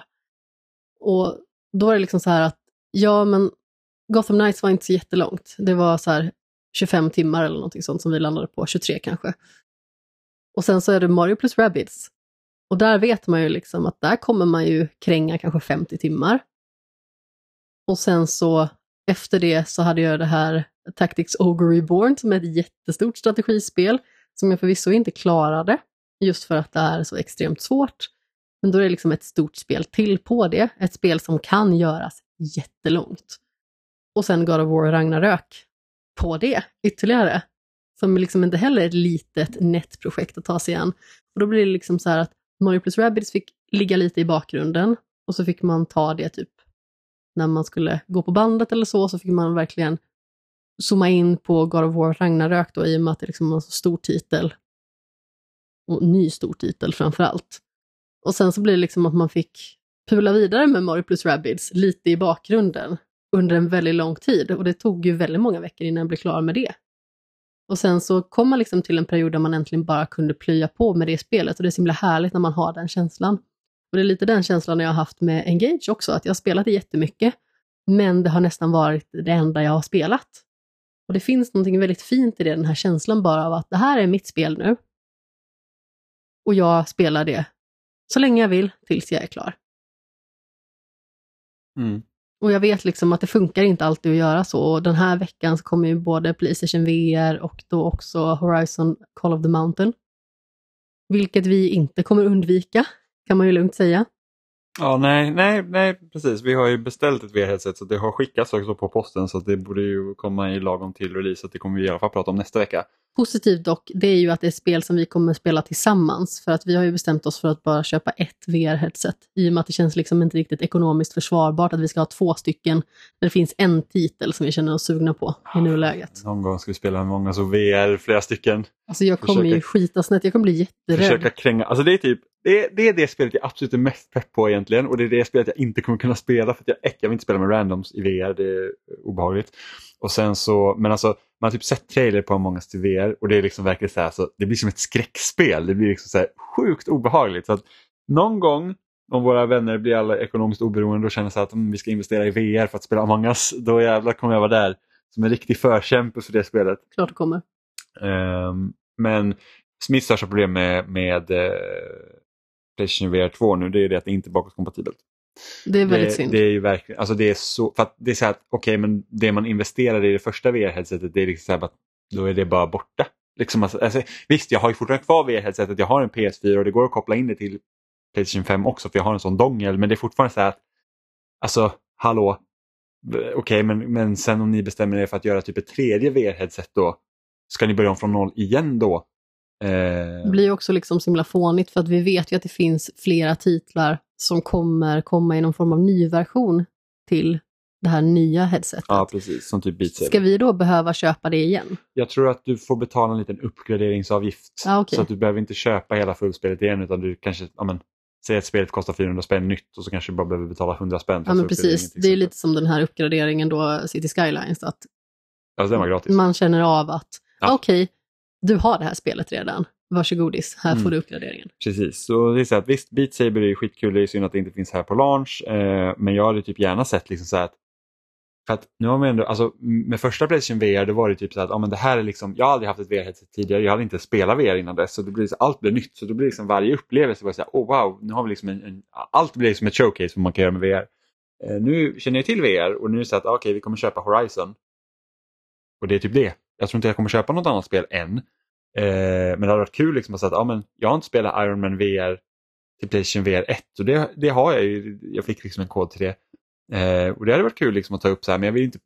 Och då var det liksom så här att, ja men Gotham Knights var inte så jättelångt. Det var så här 25 timmar eller någonting sånt som vi landade på, 23 kanske. Och sen så är det Mario plus Rabbids. Och där vet man ju liksom att där kommer man ju kränga kanske 50 timmar. Och sen så efter det så hade jag det här Tactics Ogre Reborn som är ett jättestort strategispel som jag förvisso inte klarade just för att det är så extremt svårt. Men då är det liksom ett stort spel till på det, ett spel som kan göras jättelångt. Och sen God of War Ragnarök på det ytterligare. Som liksom inte heller är ett litet nätt projekt att ta sig an. Och då blir det liksom så här att Mario plus Rabbids fick ligga lite i bakgrunden och så fick man ta det typ när man skulle gå på bandet eller så, så fick man verkligen zooma in på God of War Ragnarök då, i och med att det liksom var en så stor titel. Och ny stor titel framför allt. Och sen så blir det liksom att man fick pula vidare med Mario plus Rabbids lite i bakgrunden under en väldigt lång tid och det tog ju väldigt många veckor innan jag blev klar med det. Och sen så kom man liksom till en period där man äntligen bara kunde plöja på med det spelet och det är så himla härligt när man har den känslan. Och det är lite den känslan jag har haft med Engage också, att jag har spelat det jättemycket, men det har nästan varit det enda jag har spelat. Och det finns någonting väldigt fint i det, den här känslan bara av att det här är mitt spel nu. Och jag spelar det så länge jag vill tills jag är klar. Mm. Och jag vet liksom att det funkar inte alltid att göra så. Och den här veckan så kommer ju både Playstation VR och då också Horizon Call of the Mountain. Vilket vi inte kommer undvika, kan man ju lugnt säga. Ja, nej, nej, nej, precis. Vi har ju beställt ett VR-headset så det har skickats också på posten så det borde ju komma i lagom till release. Så det kommer vi i alla fall prata om nästa vecka. Positivt dock, det är ju att det är spel som vi kommer spela tillsammans. För att vi har ju bestämt oss för att bara köpa ett VR-headset. I och med att det känns liksom inte riktigt ekonomiskt försvarbart att vi ska ha två stycken. När det finns en titel som vi känner oss sugna på i nuläget. Någon gång ska vi spela många så VR, flera stycken. Alltså jag kommer Försöka- ju skita snett, jag kommer bli jätterädd. Försöka kränga. Alltså det är typ det är, det är det spelet jag absolut är mest pepp på egentligen och det är det spelet jag inte kommer kunna spela för att jag, jag vill inte spela med randoms i VR, det är obehagligt. Och sen så, men alltså man har typ sett trailer på us till VR och det är liksom verkligen så här, så det blir som ett skräckspel. Det blir liksom så här sjukt obehagligt. Så att någon gång om våra vänner blir alla ekonomiskt oberoende och känner så att mm, vi ska investera i VR för att spela Among us, då jävlar kommer jag vara där som en riktig förkämpe för det spelet. Klart det kommer. Ehm, men mitt största problem med, med eh, Playstation VR 2 nu det är det att det inte är bakåtkompatibelt. Det är väldigt det, synd. det är ju verkligen, alltså det är så, för det är så här att okej men det man investerar i det första VR-headsetet det är liksom så här att då är det bara borta. Liksom alltså, alltså, visst, jag har ju fortfarande kvar VR-headsetet, jag har en PS4 och det går att koppla in det till Playstation 5 också för jag har en sån dongel men det är fortfarande så här att alltså hallå, okej men, men sen om ni bestämmer er för att göra typ ett tredje VR-headset då, ska ni börja om från noll igen då? Eh, Det blir ju också liksom så himla fånigt för att vi vet ju att det finns flera titlar som kommer komma i någon form av ny version till det här nya headsetet. Ja, precis. Som typ Beat Saber. Ska vi då behöva köpa det igen? Jag tror att du får betala en liten uppgraderingsavgift. Ah, okej. Så att du behöver inte köpa hela fullspelet igen utan du kanske, ja men, säg att spelet kostar 400 spänn nytt och så kanske du bara behöver betala 100 spänn. Ja, men precis. Det är lite som den här uppgraderingen då, City Skylines, att Alltså den var gratis. man känner av att Ja. okej, du har det här spelet redan. Varsågodis, här Mm. får du uppgraderingen. Precis, så det är så att visst, Beat Saber är skitkul, det är synd att det inte finns här på launch. Eh, men jag hade typ gärna sett liksom så att för att nu har man ändå, alltså med första Playstation VR då var det typ så att ja, men det här är liksom, jag har aldrig haft ett VR-headset tidigare, jag hade inte spelat VR innan dess så det blir så, allt blir nytt så då blir liksom varje upplevelse var så här, oh wow, nu har vi liksom en, en allt blir som ett showcase vad man kan göra med VR. Eh, nu känner jag till VR och nu är det så att okej vi kommer köpa Horizon. Och det är typ det. Jag tror inte jag kommer köpa något annat spel än. Eh, men det hade varit kul liksom att säga att ah, men jag har inte spelat Iron Man VR till Playstation VR 1 och det, det har jag ju. Jag fick liksom en kod till det. Eh, och det hade varit kul liksom att ta upp så här men jag vill inte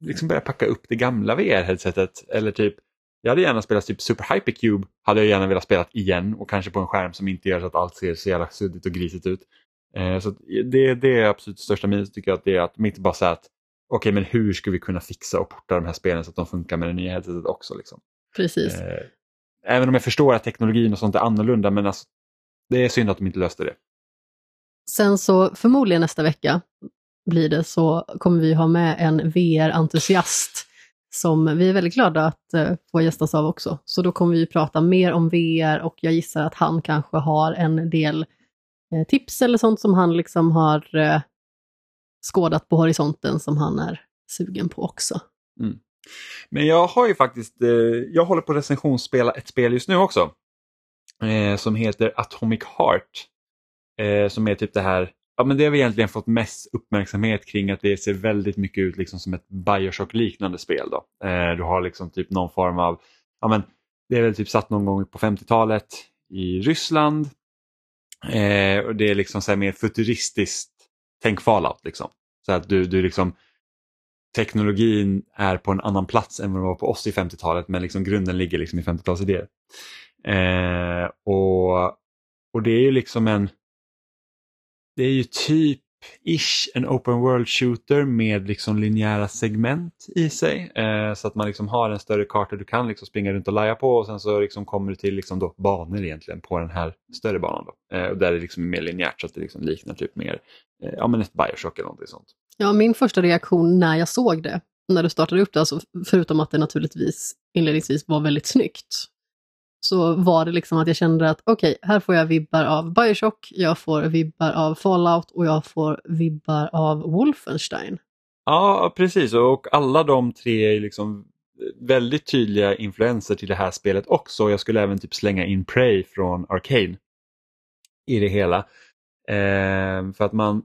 liksom börja packa upp det gamla VR-headsetet. Eller typ, jag hade gärna spelat typ Super Hypercube hade jag gärna velat spela igen och kanske på en skärm som inte gör så att allt ser så jävla suddigt och grisigt ut. Eh, så det, det är absolut största minus tycker jag att det är att de inte bara säger att okej men hur ska vi kunna fixa och porta de här spelen så att de funkar med det nya headsetet också. Liksom. Precis. Eh, även om jag förstår att teknologin och sånt är annorlunda men alltså, det är synd att de inte löste det. Sen så förmodligen nästa vecka blir det så kommer vi ha med en VR-entusiast som vi är väldigt glada att eh, få gästas av också. Så då kommer vi prata mer om VR och jag gissar att han kanske har en del eh, tips eller sånt som han liksom har eh, skådat på horisonten som han är sugen på också. Mm. Men jag har ju faktiskt, eh, jag håller på att recensionsspela ett spel just nu också. Eh, som heter Atomic Heart. Eh, som är typ det här, ja men det har vi egentligen fått mest uppmärksamhet kring att det ser väldigt mycket ut liksom som ett Bioshock-liknande spel. Då. Eh, du har liksom typ någon form av, ja men det är väl typ satt någon gång på 50-talet i Ryssland. Eh, och det är liksom så här mer futuristiskt, tänk Fallout liksom. Så att du, du liksom teknologin är på en annan plats än vad den var på oss i 50-talet men liksom grunden ligger liksom i 50-talsidéer. Eh, och, och det är ju liksom en det är ju typ ish en open world shooter med liksom linjära segment i sig. Eh, så att man liksom har en större karta du kan liksom springa runt och laja på och sen så liksom kommer du till liksom då banor egentligen på den här större banan. Då. Eh, och där är det liksom mer linjärt så att det liksom liknar typ mer eh, ja, men ett Bioshock eller någonting sånt. Ja, min första reaktion när jag såg det, när du startade upp det, alltså förutom att det naturligtvis inledningsvis var väldigt snyggt, så var det liksom att jag kände att okej, här får jag vibbar av Bioshock, jag får vibbar av Fallout och jag får vibbar av Wolfenstein. Ja, precis. Och alla de tre är liksom väldigt tydliga influenser till det här spelet också. Jag skulle även typ slänga in Prey från Arcane i det hela. Eh, för att man...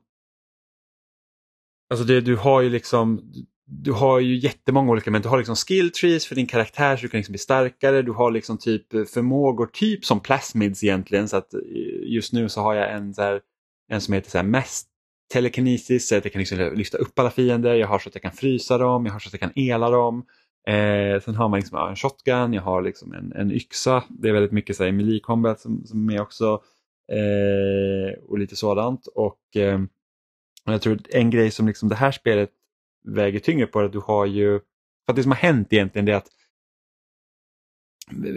Alltså det, du har ju liksom... Du har ju jättemånga olika, men du har liksom skill trees för din karaktär så du kan liksom bli starkare. Du har liksom typ förmågor, typ som plasmids egentligen. Så att eh, just nu så har jag en, så här, en som heter så här mest telekinesis, så att jag kan liksom lyfta upp alla fiender. Jag har så att jag kan frysa dem, jag har så att jag kan ela dem. Eh, sen har man liksom en shotgun, jag har liksom en, en yxa. Det är väldigt mycket så här, melee combat som, som är med också. Eh, och lite sådant. Och eh, jag tror en grej som liksom det här spelet väger tyngre på det. du har ju, för det som har hänt egentligen är att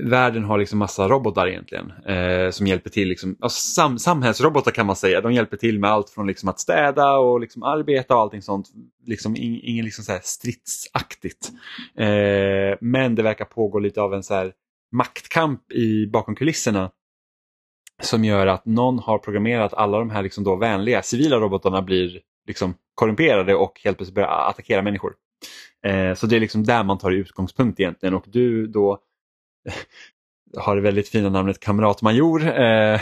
världen har liksom massa robotar egentligen eh, som hjälper till, liksom, alltså sam, samhällsrobotar kan man säga. De hjälper till med allt från liksom att städa och liksom arbeta och allting sånt. Liksom in, ingen liksom så här stridsaktigt. Eh, men det verkar pågå lite av en så här maktkamp i, bakom kulisserna som gör att någon har programmerat alla de här liksom då vänliga civila robotarna blir liksom korrumperade och helt plötsligt börjar attackera människor. Eh, så det är liksom där man tar utgångspunkt egentligen och du då har det väldigt fina namnet kamratmajor eh,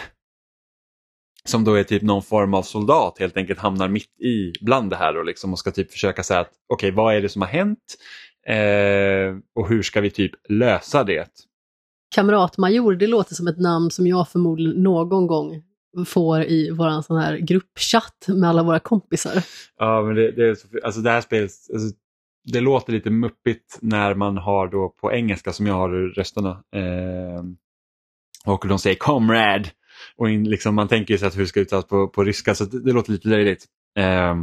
som då är typ någon form av soldat helt enkelt hamnar mitt i bland det här och, liksom, och ska typ försöka säga att okej okay, vad är det som har hänt eh, och hur ska vi typ lösa det? Kamratmajor, det låter som ett namn som jag förmodligen någon gång får i vår sån här gruppchatt med alla våra kompisar. Ja, men det, det, är så, alltså det här spelet, alltså, det låter lite muppigt när man har då på engelska som jag har rösterna. Eh, och de säger comrade och in, liksom, man tänker sig att hur det ska uttalas på, på ryska så det, det låter lite löjligt. Eh,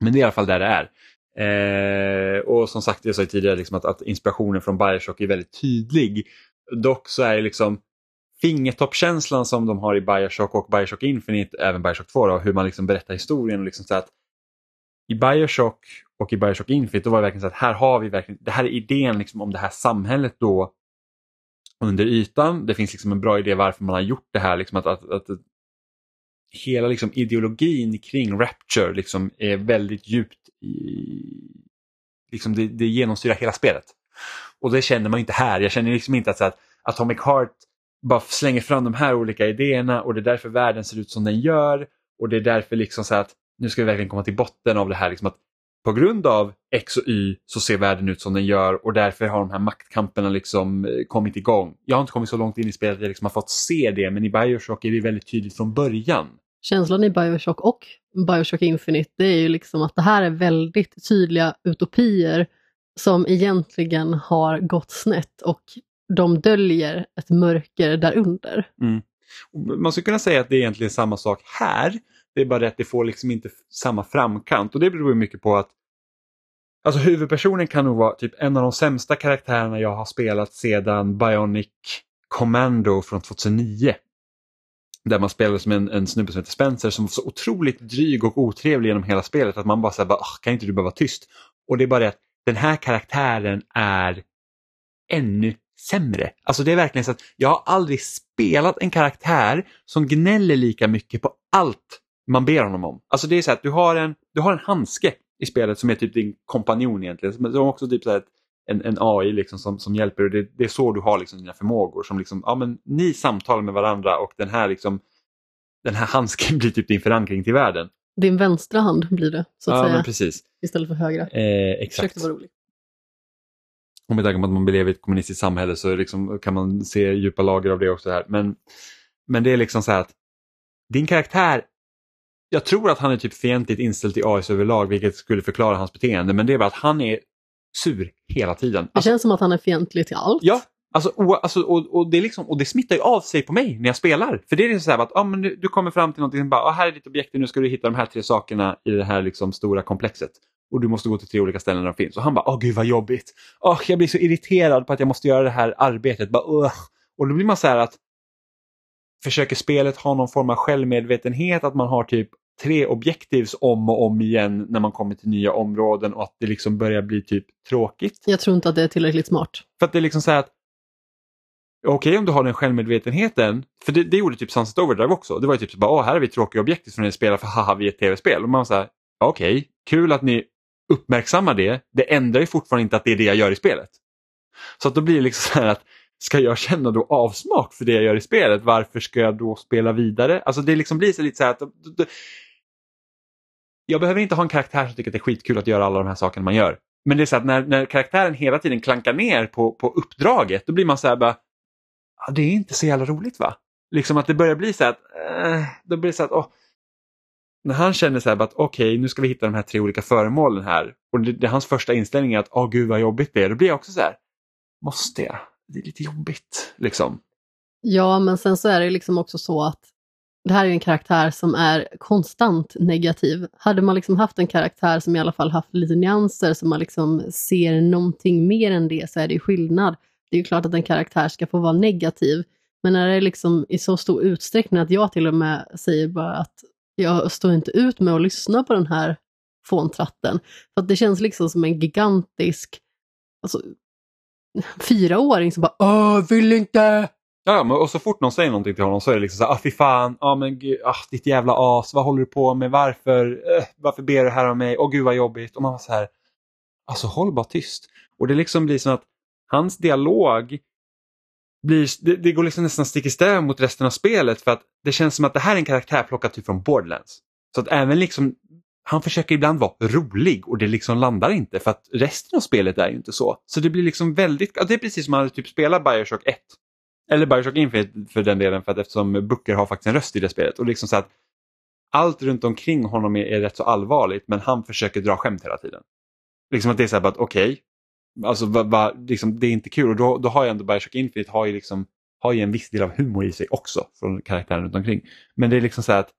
Men det är i alla fall där det är. Eh, och som sagt, jag sa ju tidigare liksom att, att inspirationen från Bioshock är väldigt tydlig. Dock så är det liksom fingertoppkänslan som de har i Bioshock och Bioshock Infinite, även Bioshock 2, då, hur man liksom berättar historien. Och liksom så att I Bioshock och i Bioshock Infinite då var det verkligen så att här har vi verkligen, det här är idén liksom om det här samhället då under ytan. Det finns liksom en bra idé varför man har gjort det här. Liksom att, att, att hela liksom ideologin kring Rapture liksom är väldigt djupt i... Liksom det, det genomsyrar hela spelet. Och det känner man inte här. Jag känner liksom inte att, att Atomic Heart bara slänger fram de här olika idéerna och det är därför världen ser ut som den gör. Och det är därför liksom så att nu ska vi verkligen komma till botten av det här. Liksom att på grund av X och Y så ser världen ut som den gör och därför har de här maktkamperna liksom eh, kommit igång. Jag har inte kommit så långt in i spelet att jag liksom har fått se det men i Bioshock är det väldigt tydligt från början. Känslan i Bioshock och Bioshock Infinite det är ju liksom att det här är väldigt tydliga utopier som egentligen har gått snett och de döljer ett mörker därunder. Mm. Man skulle kunna säga att det är egentligen samma sak här. Det är bara det att det får liksom inte samma framkant och det beror mycket på att Alltså huvudpersonen kan nog vara typ en av de sämsta karaktärerna jag har spelat sedan Bionic Commando från 2009. Där man spelade som en, en snubbe som heter Spencer som var så otroligt dryg och otrevlig genom hela spelet att man bara säger kan inte du bara vara tyst? Och det är bara det att den här karaktären är ännu sämre. Alltså det är verkligen så att jag har aldrig spelat en karaktär som gnäller lika mycket på allt man ber honom om. Alltså det är så att du har en, du har en handske i spelet som är typ din kompanjon egentligen. Som också typ så ett, en, en AI liksom som, som hjälper och det, det är så du har liksom dina förmågor. Som liksom, ja, men ni samtalar med varandra och den här, liksom, den här handsken blir typ din förankring till världen. Din vänstra hand blir det, så att ja, säga. Men precis. Istället för högra. Eh, exakt. Försökte vara rolig. Och med tanke på att man lever i ett kommunistiskt samhälle så liksom kan man se djupa lager av det också här. Men, men det är liksom så här att din karaktär jag tror att han är typ fientligt inställd till AIs överlag vilket skulle förklara hans beteende men det är bara att han är sur hela tiden. Det Alltså, känns som att han är fientlig till allt. ja, alltså, o, alltså, och, och, det liksom, och det smittar ju av sig på mig när jag spelar. För det är liksom så här att ah, men du, du kommer fram till någonting bara, ah, här är ditt objekt, nu ska du hitta de här tre sakerna i det här liksom stora komplexet. Och du måste gå till tre olika ställen där de finns. Och han bara, åh gud vad jobbigt. Oh, jag blir så irriterad på att jag måste göra det här arbetet. Bara. Och då blir man så här att försöker spelet ha någon form av självmedvetenhet, att man har typ tre objektivs om och om igen när man kommer till nya områden och att det liksom börjar bli typ tråkigt. Jag tror inte att det är tillräckligt smart. För att det är liksom så här att Okej okay, om du har den självmedvetenheten, för det, det gjorde typ Sunset Overdrive också. Det var ju typ så bara, åh här har vi tråkiga objekt från ett spel för haha vi är ett tv-spel. Och man säger okej, okay, kul att ni uppmärksammar det. Det ändrar ju fortfarande inte att det är det jag gör i spelet. Så att då blir det liksom så här att ska jag känna då avsmak för det jag gör i spelet, varför ska jag då spela vidare? Alltså det liksom blir så lite så här att jag behöver inte ha en karaktär som tycker att det är skitkul att göra alla de här sakerna man gör. Men det är så att när, när karaktären hela tiden klankar ner på, på uppdraget, då blir man så här bara, ah, det är inte så jävla roligt va? Liksom att det börjar bli så att, eh, då blir det så att, oh, när han känner så här att okej, okay, nu ska vi hitta de här tre olika föremålen här och det, det, hans första inställning är att, åh oh, gud vad jobbigt det är, då blir jag också så här, måste jag? Det är lite jobbigt liksom. Ja, men sen så är det liksom också så att det här är en karaktär som är konstant negativ. Hade man liksom haft en karaktär som i alla fall haft lite nyanser, som man liksom ser någonting mer än det, så är det ju skillnad. Det är ju klart att en karaktär ska få vara negativ, men när det är liksom i så stor utsträckning att jag till och med säger bara att jag står inte ut med att lyssna på den här fåntratten. För att det känns liksom som en gigantisk alltså, fyraåring som bara Åh, vill inte! Ja, men och så fort någon säger någonting till honom så är det liksom så här, ah, fy fan, ah, men gud, ah, ditt jävla as, vad håller du på med, varför, eh, varför ber du här om mig, åh gud vad jobbigt. Och man var så här, alltså håll bara tyst. Och det liksom blir som att hans dialog blir, det, det går liksom nästan stick i stäv mot resten av spelet för att det känns som att det här är en karaktär plockad typ från Borderlands. Så att även liksom, han försöker ibland vara rolig och det liksom landar inte för att resten av spelet är ju inte så. Så det blir liksom väldigt, det är precis som att han hade typ spelat Bioshock 1 eller Bioshock Infinite för den delen, för att eftersom Booker har faktiskt en röst i det spelet. Och liksom så att allt runt omkring honom är, är rätt så allvarligt, men han försöker dra skämt hela tiden. Liksom att det är så här att okej, okay, alltså va, va, liksom, det är inte kul och då, då har ju ändå Bioshock Infinite har ju, liksom, har ju en viss del av humor i sig också från karaktären runt omkring. Men det är liksom så här att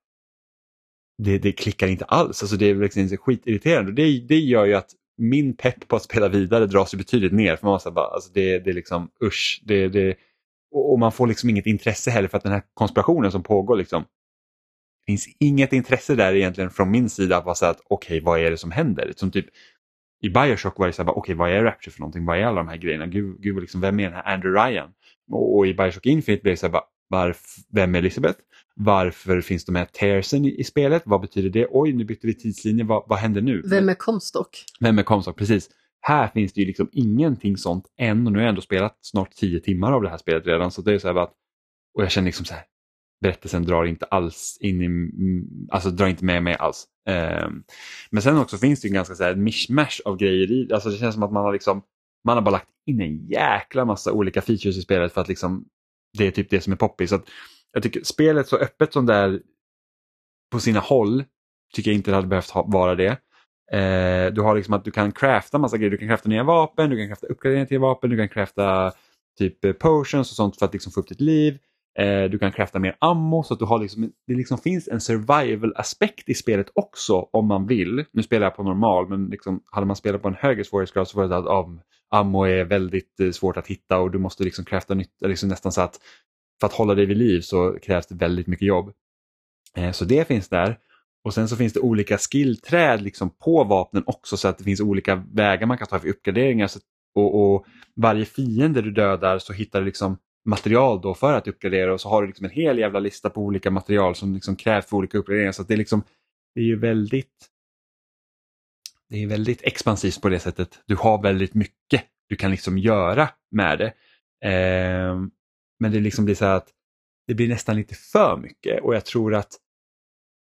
det, det klickar inte alls. Alltså det är liksom skitirriterande. Det, det gör ju att min pepp på att spela vidare dras ju betydligt ner. För man måste bara, alltså det, det är liksom usch. Det, det, och man får liksom inget intresse heller för att den här konspirationen som pågår liksom. Det finns inget intresse där egentligen från min sida att vara så att okej okay, vad är det som händer? Som typ i Bioshock var det så här, okej okay, vad är Rapture för någonting? Vad är alla de här grejerna? Gud, gud liksom, vem är den här Andrew Ryan? Och, och i Bioshock Infinite blev det så här, bara, varf, vem är Elisabeth? Varför finns de här tearsen i, i, spelet? Vad betyder det? Oj, nu bytte vi tidslinje. Vad, vad händer nu? Vem är Comstock? Vem är Comstock? Precis. Här finns det ju liksom ingenting sånt än och nu har jag ändå spelat snart tio timmar av det här spelet redan. Så det är så här att, och jag känner liksom så här, berättelsen drar inte alls in i, alltså drar inte med mig alls. Um, men sen också finns det ju ganska så här mishmash av grejer i, alltså det känns som att man har liksom, man har bara lagt in en jäkla massa olika features i spelet för att liksom, det är typ det som är poppis. Så att jag tycker spelet så öppet som det är på sina håll tycker jag inte det hade behövt ha, vara det. Eh, du har liksom att du kan crafta massa grejer. Du kan crafta nya vapen, du kan crafta uppgraderingar till vapen, du kan crafta typ eh, potions och sånt för att liksom få upp ditt liv. Eh, du kan crafta mer ammo så att du har liksom, det liksom finns en survival aspekt i spelet också om man vill. Nu spelar jag på normal men liksom, hade man spelat på en högre svårighetsgrad så var det att um, ammo är väldigt eh, svårt att hitta och du måste liksom crafta nytt, liksom nästan så att för att hålla dig vid liv så krävs det väldigt mycket jobb. Eh, så det finns där. Och sen så finns det olika skillträd liksom på vapnen också så att det finns olika vägar man kan ta för uppgraderingar. och, och, varje fiende du dödar så hittar du liksom material då för att uppgradera och så har du liksom en hel jävla lista på olika material som liksom krävs för olika uppgraderingar. Så det är liksom, det är ju väldigt det är väldigt expansivt på det sättet. Du har väldigt mycket du kan liksom göra med det. Eh, men det liksom blir så att det blir nästan lite för mycket och jag tror att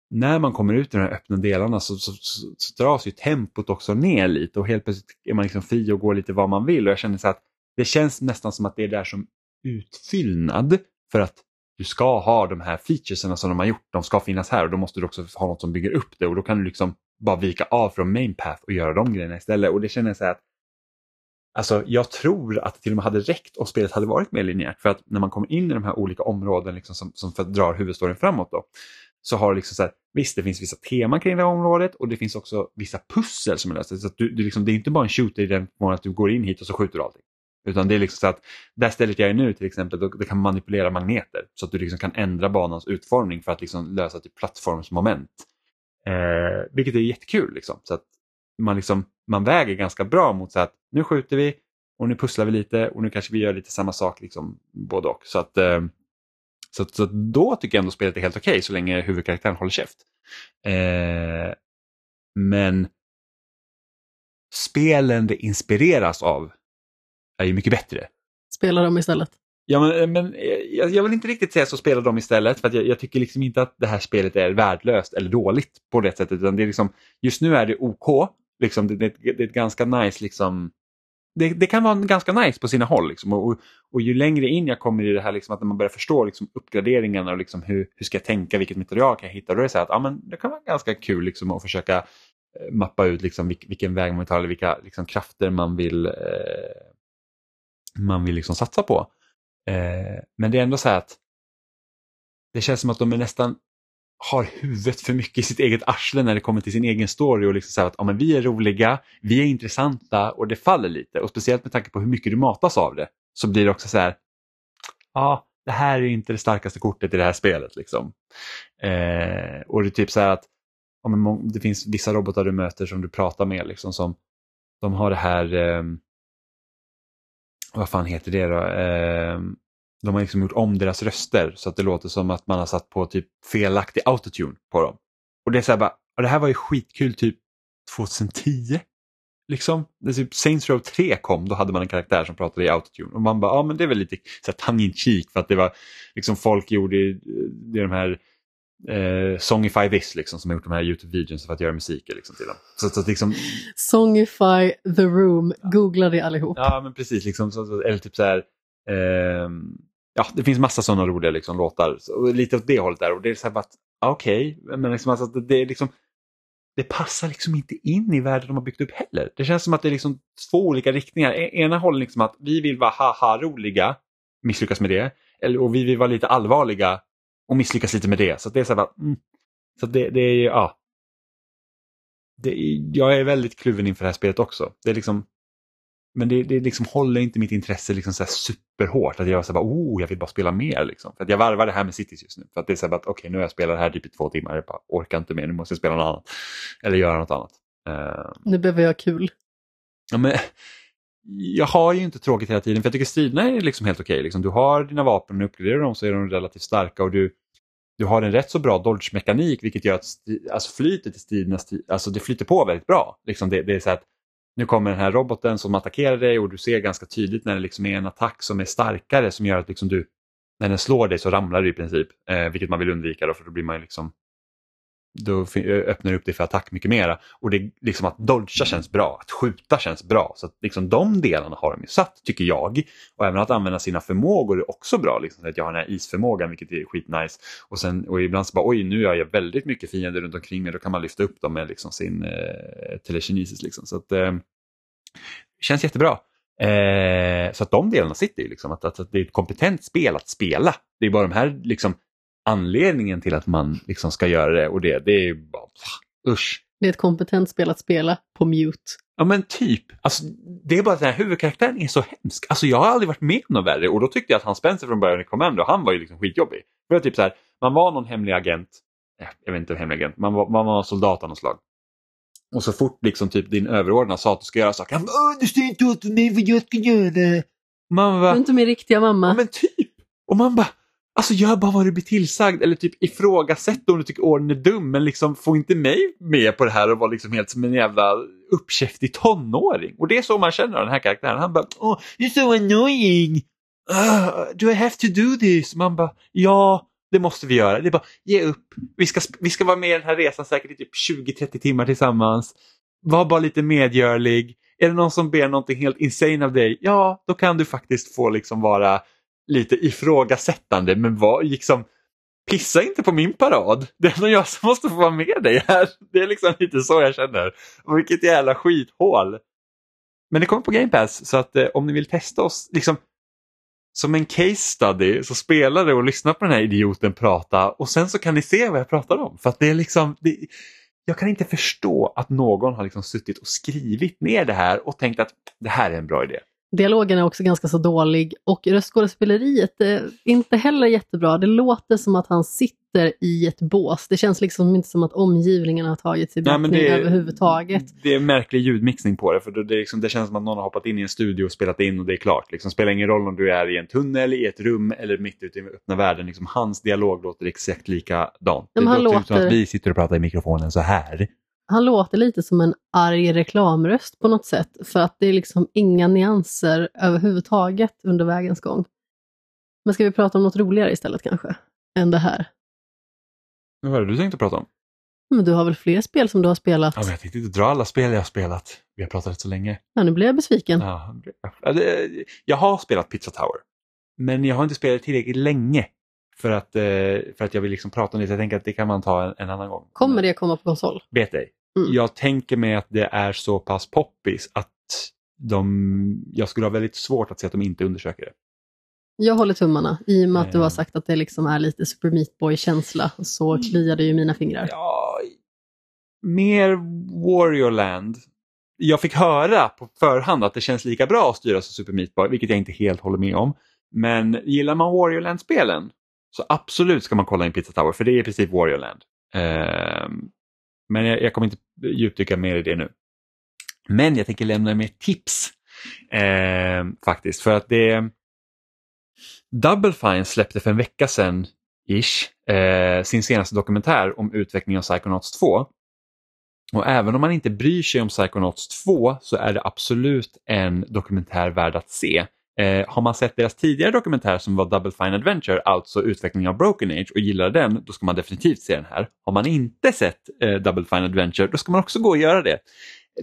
när man kommer ut i de här öppna delarna så, så, så, så dras ju tempot också ner lite och helt plötsligt är man liksom fri och går lite vad man vill och jag känner så att det känns nästan som att det är där som utfyllnad för att du ska ha de här featureserna som de har gjort, de ska finnas här och då måste du också ha något som bygger upp det och då kan du liksom bara vika av från main path och göra de grejerna istället och det känner jag så här att Alltså, jag tror att det till och med hade räckt om spelet hade varit mer linjärt. För att när man kommer in i de här olika områdena liksom som, som drar huvudstoryn framåt då, så har det liksom så här, visst det finns vissa teman kring det här området och det finns också vissa pussel som är lösta. Så att du, du liksom, det är inte bara en shooter i den mån att du går in hit och så skjuter du allting. Utan det är liksom så att det stället jag är nu till exempel, då, det kan manipulera magneter så att du liksom kan ändra banans utformning för att liksom lösa typ plattformsmoment. Eh, vilket är jättekul. Liksom. Så att man, liksom, man väger ganska bra mot så att nu skjuter vi och nu pusslar vi lite och nu kanske vi gör lite samma sak, liksom, både och. Så, att, eh, så, så då tycker jag ändå spelet är helt okej okay, så länge huvudkaraktären håller käft. Eh, men spelen det inspireras av är ju mycket bättre. Spela dem istället. Ja, men, men jag, jag, vill inte riktigt säga så spela dem istället för att jag, jag, tycker liksom inte att det här spelet är värdelöst eller dåligt på det sättet. Utan det är liksom, just nu är det OK, liksom, det, det, det är ett ganska nice liksom, det, det, kan vara ganska nice på sina håll. Liksom. Och, och, och, ju längre in jag kommer i det här, liksom, att när man börjar förstå liksom, uppgraderingarna och liksom, hur, hur ska jag tänka, vilket material kan jag hitta, då är det så här att ja, men det kan vara ganska kul liksom, att försöka eh, mappa ut liksom, vilken väg man vill ta eller vilka liksom, krafter man vill, eh, man vill liksom, satsa på. Eh, men det är ändå så här att det känns som att de är nästan har huvudet för mycket i sitt eget arsle när det kommer till sin egen story och liksom säga att ja, men vi är roliga, vi är intressanta och det faller lite och speciellt med tanke på hur mycket du matas av det så blir det också så här, ja det här är inte det starkaste kortet i det här spelet. Liksom. Eh, och det är typ så här att ja, men det finns vissa robotar du möter som du pratar med liksom som de har det här eh, vad fan heter det då? Eh, de har liksom gjort om deras röster så att det låter som att man har satt på typ felaktig autotune på dem. Och det är så här bara, och det här var ju skitkul typ 2010. Liksom, det typ Saints Row 3 kom, då hade man en karaktär som pratade i autotune. Och man bara, ja men det är väl lite så tongue in cheek för att det var liksom folk gjorde det de här eh, Songify this liksom, som har gjort de här YouTube-videorna för att göra musik liksom, till dem. Så, så, liksom... Songify the room, googla det allihop. Ja men precis, liksom, så, eller typ så här, eh, ja det finns massa sådana roliga liksom, låtar, så, lite åt det hållet där och det är så här att, okej, okay, men liksom, alltså, det, det är liksom det passar liksom inte in i världen de har byggt upp heller. Det känns som att det är liksom två olika riktningar. E, ena hållet liksom att vi vill vara haha-roliga, misslyckas med det. Eller, och vi vill vara lite allvarliga, och misslyckas lite med det. Så det är så här, mm, Så det, det är ja. Det, jag är väldigt kluven inför det här spelet också. Det är liksom, men det, det liksom håller inte mitt intresse liksom så superhårt. Att jag så bara, oh, jag vill bara spela mer. Liksom. För att jag varvar det här med Cities just nu. För att det är så här att okej, okay, nu har jag spelat det här typ i två timmar. Jag bara orkar inte mer, nu måste jag spela något annat. Eller göra något annat. Uh, nu behöver jag kul. Ja, men, jag har ju inte tråkigt hela tiden för jag tycker striderna är liksom helt okej. Okay. Liksom, du har dina vapen och uppgraderar dem så är de relativt starka och du, du har en rätt så bra dodge-mekanik vilket gör att alltså flytet i striderna alltså det flyter på väldigt bra. Liksom det, det är så att nu kommer den här roboten som attackerar dig och du ser ganska tydligt när det liksom är en attack som är starkare som gör att liksom du, när den slår dig så ramlar du i princip. Eh, vilket man vill undvika då för då blir man liksom då öppnar det upp det för attack mycket mera. Och det är liksom att dodga känns bra, att skjuta känns bra. Så att liksom de delarna har de ju satt tycker jag. Och även att använda sina förmågor är också bra. Liksom, att jag har den här isförmågan vilket är skitnice. Och, sen, och ibland så bara oj nu har jag väldigt mycket fiender runt omkring mig. Då kan man lyfta upp dem med liksom sin eh, telekinesis. Liksom. Så att, eh, känns jättebra. Eh, så att de delarna sitter ju liksom. Att, att, att, det är ett kompetent spel att spela. Det är bara de här liksom anledningen till att man liksom ska göra det och det, det är bara usch. Det är ett kompetent spel att spela på mute. Ja men typ. Alltså, det är bara att den här huvudkaraktären är så hemsk. Alltså jag har aldrig varit med om något värre och då tyckte jag att han Spencer från början i Commando, han var ju liksom skitjobbig. För det typ så här, man var någon hemlig agent, jag vet inte hemlig agent, man var, man var soldat av något slag. Och så fort liksom typ din överordnade sa att du ska göra saker, han bara, du säger inte åt mig vad jag ska göra. Man bara, du är inte min riktiga mamma. Ja men typ. Och man bara, Alltså gör bara vad du blir tillsagd eller typ ifrågasätt om du tycker orden är dum men liksom få inte mig med på det här och vara liksom helt som en jävla uppkäftig tonåring. Och det är så man känner den här karaktären. Han bara oh, you're so annoying! Uh, do I have to do this? Man bara ja, det måste vi göra. Det är bara ge upp. Vi ska, vi ska vara med i den här resan säkert i typ 20-30 timmar tillsammans. Var bara lite medgörlig. Är det någon som ber någonting helt insane av dig, ja då kan du faktiskt få liksom vara lite ifrågasättande men vad, liksom, pissa inte på min parad. Det är nog jag som måste få vara med dig här. Det är liksom lite så jag känner. Vilket jävla skithål. Men det kommer på Game Pass så att eh, om ni vill testa oss, liksom som en case study så spela det och lyssna på den här idioten prata och sen så kan ni se vad jag pratar om. För att det är liksom, det, jag kan inte förstå att någon har liksom suttit och skrivit ner det här och tänkt att det här är en bra idé. Dialogen är också ganska så dålig och röstskådespeleriet är inte heller jättebra. Det låter som att han sitter i ett bås. Det känns liksom inte som att omgivningen har tagits i beaktning överhuvudtaget. Det är märklig ljudmixning på det för det, det, liksom, det, känns som att någon har hoppat in i en studio och spelat in och det är klart. Liksom, spelar ingen roll om du är i en tunnel, i ett rum eller mitt ute i öppna världen. Liksom, hans dialog låter exakt likadant. Det låter låter... som att vi sitter och pratar i mikrofonen så här han låter lite som en arg reklamröst på något sätt för att det är liksom inga nyanser överhuvudtaget under vägens gång. Men ska vi prata om något roligare istället kanske, än det här? Vad är det du tänkte prata om? Men du har väl fler spel som du har spelat? Ja, men jag tänkte inte dra alla spel jag har spelat. Vi har pratat rätt så länge. Ja, nu blir jag besviken. Ja, jag har spelat Pizza Tower. Men jag har inte spelat tillräckligt länge för att, eh, för att jag vill liksom prata om det. Så jag tänker att det kan man ta en, en annan gång. Kommer det komma på konsol? Vet ej. Mm. Jag tänker mig att det är så pass poppis att de, jag skulle ha väldigt svårt att se att de inte undersöker det. Jag håller tummarna. I och med att du har eh. sagt att det liksom är lite Super Meat Boy-känsla så mm. kliar det ju mina fingrar. Ja, mer Warriorland. Jag fick höra på förhand att det känns lika bra att styra som Super Meat Boy, vilket jag inte helt håller med om. Men gillar man Warriorland-spelen så absolut ska man kolla in Pizza Tower, för det är i princip Warriorland. Uh, men jag, jag kommer inte djupdyka mer i det nu. Men jag tänker lämna mer tips eh, faktiskt. För att det Double Fine släppte för en vecka sedan ish, eh, sin senaste dokumentär om utvecklingen av Psychonauts 2. Och även om man inte bryr sig om Psychonauts 2 så är det absolut en dokumentär värd att se. Eh, har man sett deras tidigare dokumentär som var Double Fine Adventure, alltså utvecklingen av Broken Age och gillar den, då ska man definitivt se den här. Har man inte sett eh, Double Fine Adventure, då ska man också gå och göra det.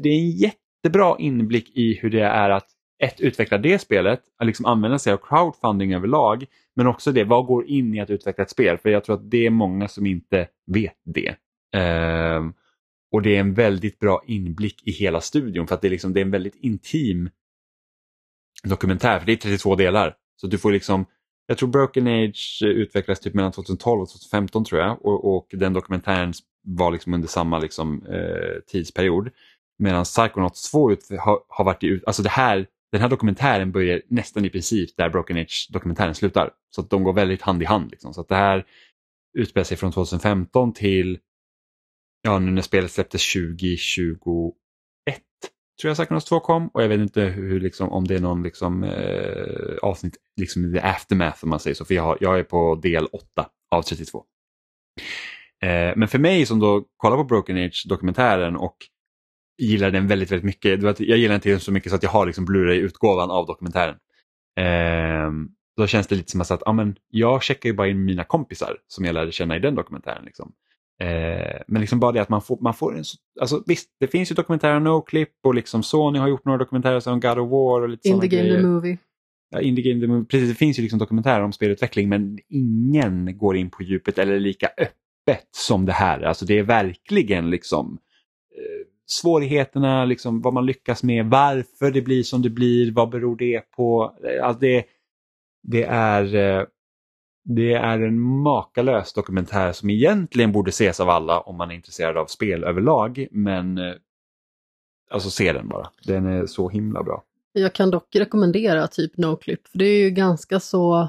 Det är en jättebra inblick i hur det är att ett, utveckla det spelet, att liksom använda sig av crowdfunding överlag, men också det, vad går in i att utveckla ett spel? För jag tror att det är många som inte vet det. Eh, och det är en väldigt bra inblick i hela studion för att det är, liksom, det är en väldigt intim dokumentär, för det är 32 delar. Så du får liksom jag tror Broken Age utvecklades typ mellan 2012 och 2015 tror jag och, och den dokumentären var liksom under samma liksom, eh, tidsperiod. Medan Psychonauts 2 ut, har, har varit i, alltså det här, den här dokumentären börjar nästan i princip där Broken Age-dokumentären slutar. Så att de går väldigt hand i hand. Liksom. Så att det här utspelar sig från 2015 till, ja nu när spelet släpptes 2021 tror jag Psychonauts 2 kom och jag vet inte hur, liksom, om det är någon liksom, eh, avsnitt liksom the aftermath om man säger så, för jag, har, jag är på del 8 av 32. Eh, men för mig som då kollar på Broken Age-dokumentären och gillar den väldigt, väldigt mycket. Jag gillar den till så mycket så att jag har liksom Blu-ray-utgåvan av dokumentären. Eh, då känns det lite som att ah, men jag checkar ju bara in mina kompisar som jag lärde känna i den dokumentären. Liksom. Eh, men liksom bara det att man får, man får en... Alltså, visst, det finns ju dokumentärer om Noclip och liksom Sony har gjort några dokumentärer som God of War och lite In the Game grejer. the Movie. Ja, Indie Game the Movie. Precis, det finns ju liksom dokumentärer om spelutveckling men ingen går in på djupet eller lika öppet som det här. Alltså det är verkligen liksom eh, svårigheterna, liksom, vad man lyckas med, varför det blir som det blir, vad beror det på? Alltså det, det, är, eh, det är en makalös dokumentär som egentligen borde ses av alla om man är intresserad av spel överlag. Men eh, alltså se den bara, den är så himla bra. Jag kan dock rekommendera typ Noclip, för det är ju ganska så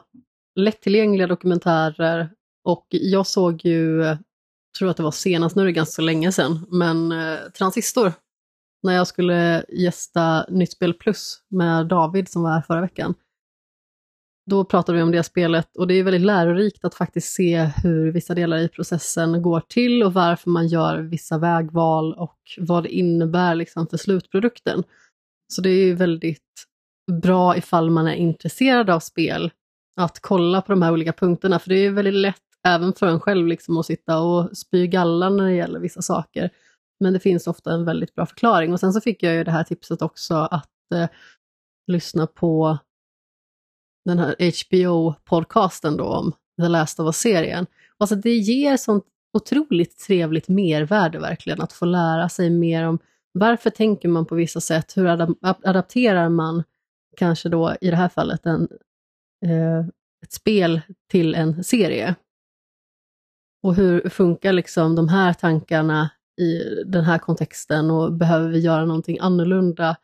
lättillgängliga dokumentärer och jag såg ju tror att det var senast, nu är det ganska länge sedan, men eh, Transistor. När jag skulle gästa Nytt Spel Plus med David som var här förra veckan. Då pratade vi om det spelet och det är väldigt lärorikt att faktiskt se hur vissa delar i processen går till och varför man gör vissa vägval och vad det innebär liksom för slutprodukten. Så det är väldigt bra ifall man är intresserad av spel att kolla på de här olika punkterna, för det är väldigt lätt även för en själv liksom att sitta och spy galla när det gäller vissa saker. Men det finns ofta en väldigt bra förklaring. Och sen så fick jag ju det här tipset också att eh, lyssna på den här HBO-podcasten då om The Last of Us-serien. Alltså det ger sånt otroligt trevligt mervärde verkligen att få lära sig mer om varför tänker man på vissa sätt, hur adapterar man kanske då i det här fallet en, eh, ett spel till en serie. Och hur funkar liksom de här tankarna i den här kontexten och behöver vi göra någonting annorlunda?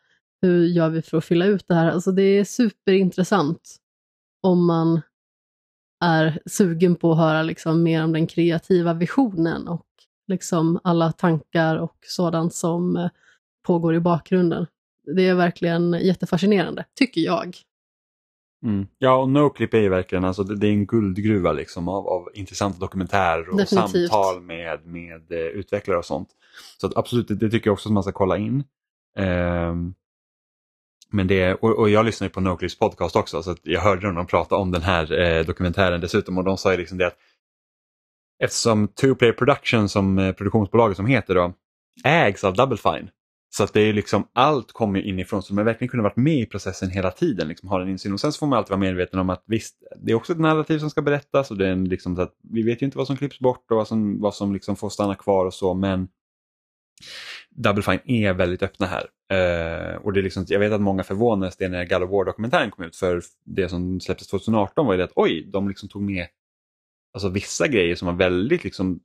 Hur gör vi för att fylla ut det här? Alltså det är superintressant om man är sugen på att höra liksom mer om den kreativa visionen och liksom alla tankar och sådant som eh, pågår i bakgrunden. Det är verkligen jättefascinerande, tycker jag. Mm. Ja, och Noclip är ju verkligen alltså, det, är en guldgruva liksom, av, av intressanta dokumentärer och Definitivt. samtal med, med uh, utvecklare och sånt. Så absolut, det, det, tycker jag också att man ska kolla in. Um, men det, och, och jag lyssnar ju på Noclips podcast också så att jag hörde dem prata om den här eh, dokumentären dessutom och de sa ju liksom det att eftersom Two Player Production som eh, produktionsbolaget som heter då ägs av Double Fine så att det är liksom, allt kommer inifrån så man verkligen kunde varit med i processen hela tiden. Liksom, ha en insyn. Och sen så får man alltid vara medveten om att visst, det är också ett narrativ som ska berättas och det är en, liksom, så att vi vet ju inte vad som klipps bort och vad som, vad som liksom får stanna kvar och så men Double Fine är väldigt öppna här. Eh, och det är liksom, jag vet att många förvånades det när God of War-dokumentären kom ut för det som släpptes 2018 var ju det att oj, de liksom tog med alltså, vissa grejer som var väldigt liksom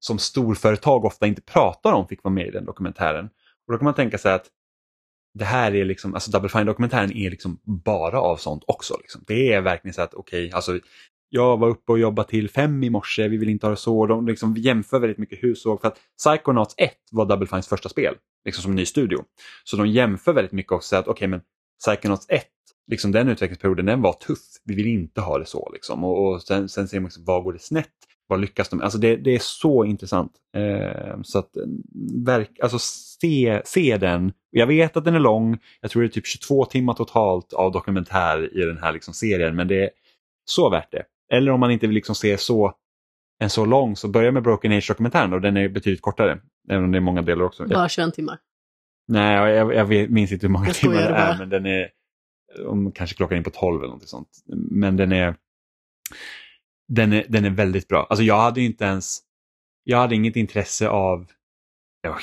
som storföretag ofta inte pratar om fick vara med i den dokumentären. Och då kan man tänka sig att det här är liksom, alltså Double Fine-dokumentären är liksom bara av sånt också. Liksom. Det är verkligen så att okej, okay, alltså jag var uppe och jobbade till fem i morse, vi vill inte ha det så. De liksom jämför väldigt mycket hur såg, för att Psychonauts 1 var Double Fines första spel, liksom som ny studio. Så de jämför väldigt mycket och säger att okej okay, men Psychonauts 1, liksom den utvecklingsperioden, den var tuff. Vi vill inte ha det så. Liksom. Och, och sen, sen ser man liksom, vad går det snett? Vad lyckas de med? Alltså det, det är så intressant. Eh, så att eh, verk, alltså se, se den. Jag vet att den är lång, jag tror det är typ 22 timmar totalt av dokumentär i den här liksom serien, men det är så värt det. Eller om man inte vill liksom se så, en så lång, så börja med Broken Age-dokumentären och den är betydligt kortare. Även om det är många delar också. Bara 21 timmar? Nej, jag, jag minns inte hur många timmar det är, men den är, om kanske klockan in på 12 eller något sånt. Men den är, den är, den är väldigt bra. Alltså jag hade inte ens, jag hade inget intresse av,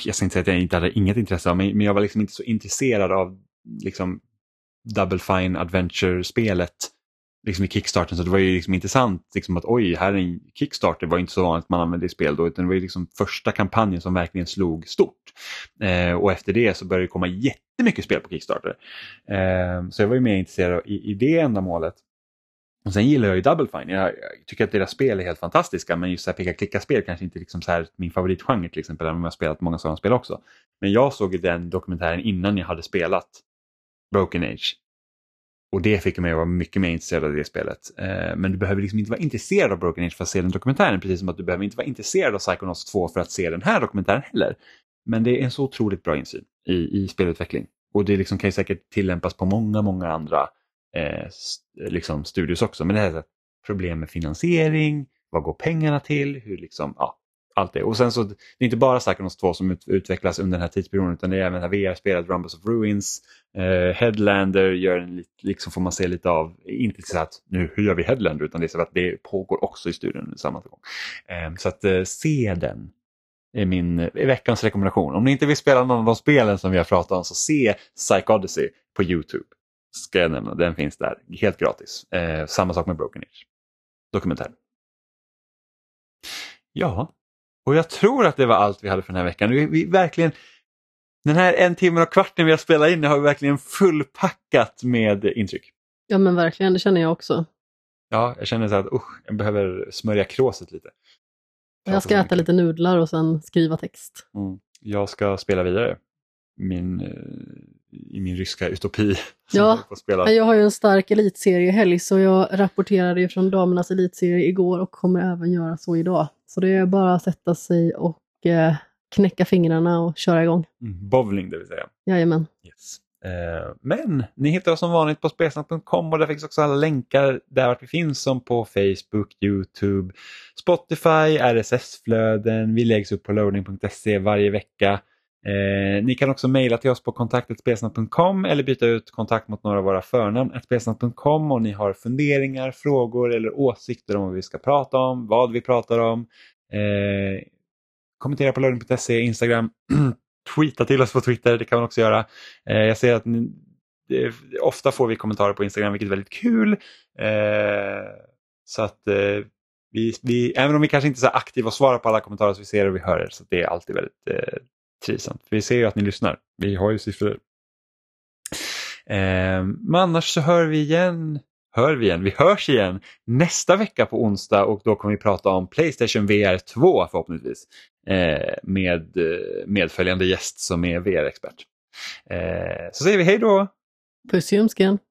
jag ska inte säga att jag inte hade inget intresse av, men jag var liksom inte så intresserad av liksom Double Fine Adventure-spelet liksom i Kickstarten så det var ju liksom intressant liksom att oj, här är en Kickstarter var inte så vanligt att man använde i spel då utan det var ju liksom första kampanjen som verkligen slog stort. Eh, och efter det så började det komma jättemycket spel på Kickstarter. Eh, så jag var ju mer intresserad i, i det ändamålet. Och sen gillar jag ju Double Fine. Jag, jag tycker att deras spel är helt fantastiska men just så här, peka-klicka-spel kanske inte liksom så här min favoritgenre till exempel, även om jag har spelat många sådana spel också. Men jag såg den dokumentären innan jag hade spelat Broken Age. Och det fick mig att vara mycket mer intresserad av det spelet. Eh, men du behöver liksom inte vara intresserad av Broken Age för att se den dokumentären, precis som att du behöver inte vara intresserad av Psychonauts 2 för att se den här dokumentären heller. Men det är en så otroligt bra insyn i, i spelutveckling. Och det liksom kan ju säkert tillämpas på många, många andra eh, liksom studios också. Men det här är problem med finansiering, vad går pengarna till, hur liksom, ja, allt det. Och sen så, det är inte bara Psychonauts 2 som ut, utvecklas under den här tidsperioden utan det är även VR-spelet Rumbles of Ruins, eh, Headlander gör en, liksom får man se lite av, inte så att nu hur gör vi Headlander utan det är så att det pågår också i studion under samma gång. Eh, så att eh, se den är min är veckans rekommendation. Om ni inte vill spela någon av de spelen som vi har pratat om så se Psych Odyssey på Youtube. Ska jag nämna, den finns där helt gratis. Eh, samma sak med Broken Age. Dokumentär. Ja, och jag tror att det var allt vi hade för den här veckan. Vi, vi verkligen, den här en timme och kvarten vi har spelat in har vi verkligen fullpackat med intryck. Ja men verkligen, det känner jag också. Ja, jag känner så att usch, jag behöver smörja kråset lite. Jag ska äta lite nudlar och sen skriva text. Mm. Jag ska spela vidare min, eh, i min ryska utopi. Ja, jag, jag har ju en stark elitseriehelg så jag rapporterade ju från damernas elitserie igår och kommer även göra så idag. Så det är bara att sätta sig och eh, knäcka fingrarna och köra igång. Mm, bowling det vill säga. Jajamän. Yes. Eh, men ni hittar oss som vanligt på spelsnack.com och där finns också alla länkar där vi finns som på Facebook, Youtube, Spotify, RSS-flöden. Vi läggs upp på loading.se varje vecka. Eh, ni kan också mejla till oss på kontaktetspelsnack.com eller byta ut kontakt mot några av våra förnamn spelsnack.com om ni har funderingar, frågor eller åsikter om vad vi ska prata om, vad vi pratar om. Eh, kommentera på lögn.se, Instagram, tweeta till oss på Twitter, det kan man också göra. Eh, jag ser att ni, det, ofta får vi kommentarer på Instagram vilket är väldigt kul. Eh, så att eh, vi, vi, även om vi kanske inte är så aktiva och svarar på alla kommentarer så vi ser och vi hör er så det är alltid väldigt eh, trivsamt. Vi ser ju att ni lyssnar. Vi har ju siffror. Eh, men annars så hör vi igen, hör vi igen, vi hörs igen nästa vecka på onsdag och då kommer vi prata om Playstation VR 2 förhoppningsvis eh, med eh, medföljande gäst som är VR-expert. Eh, så säger vi hej då! Puss i!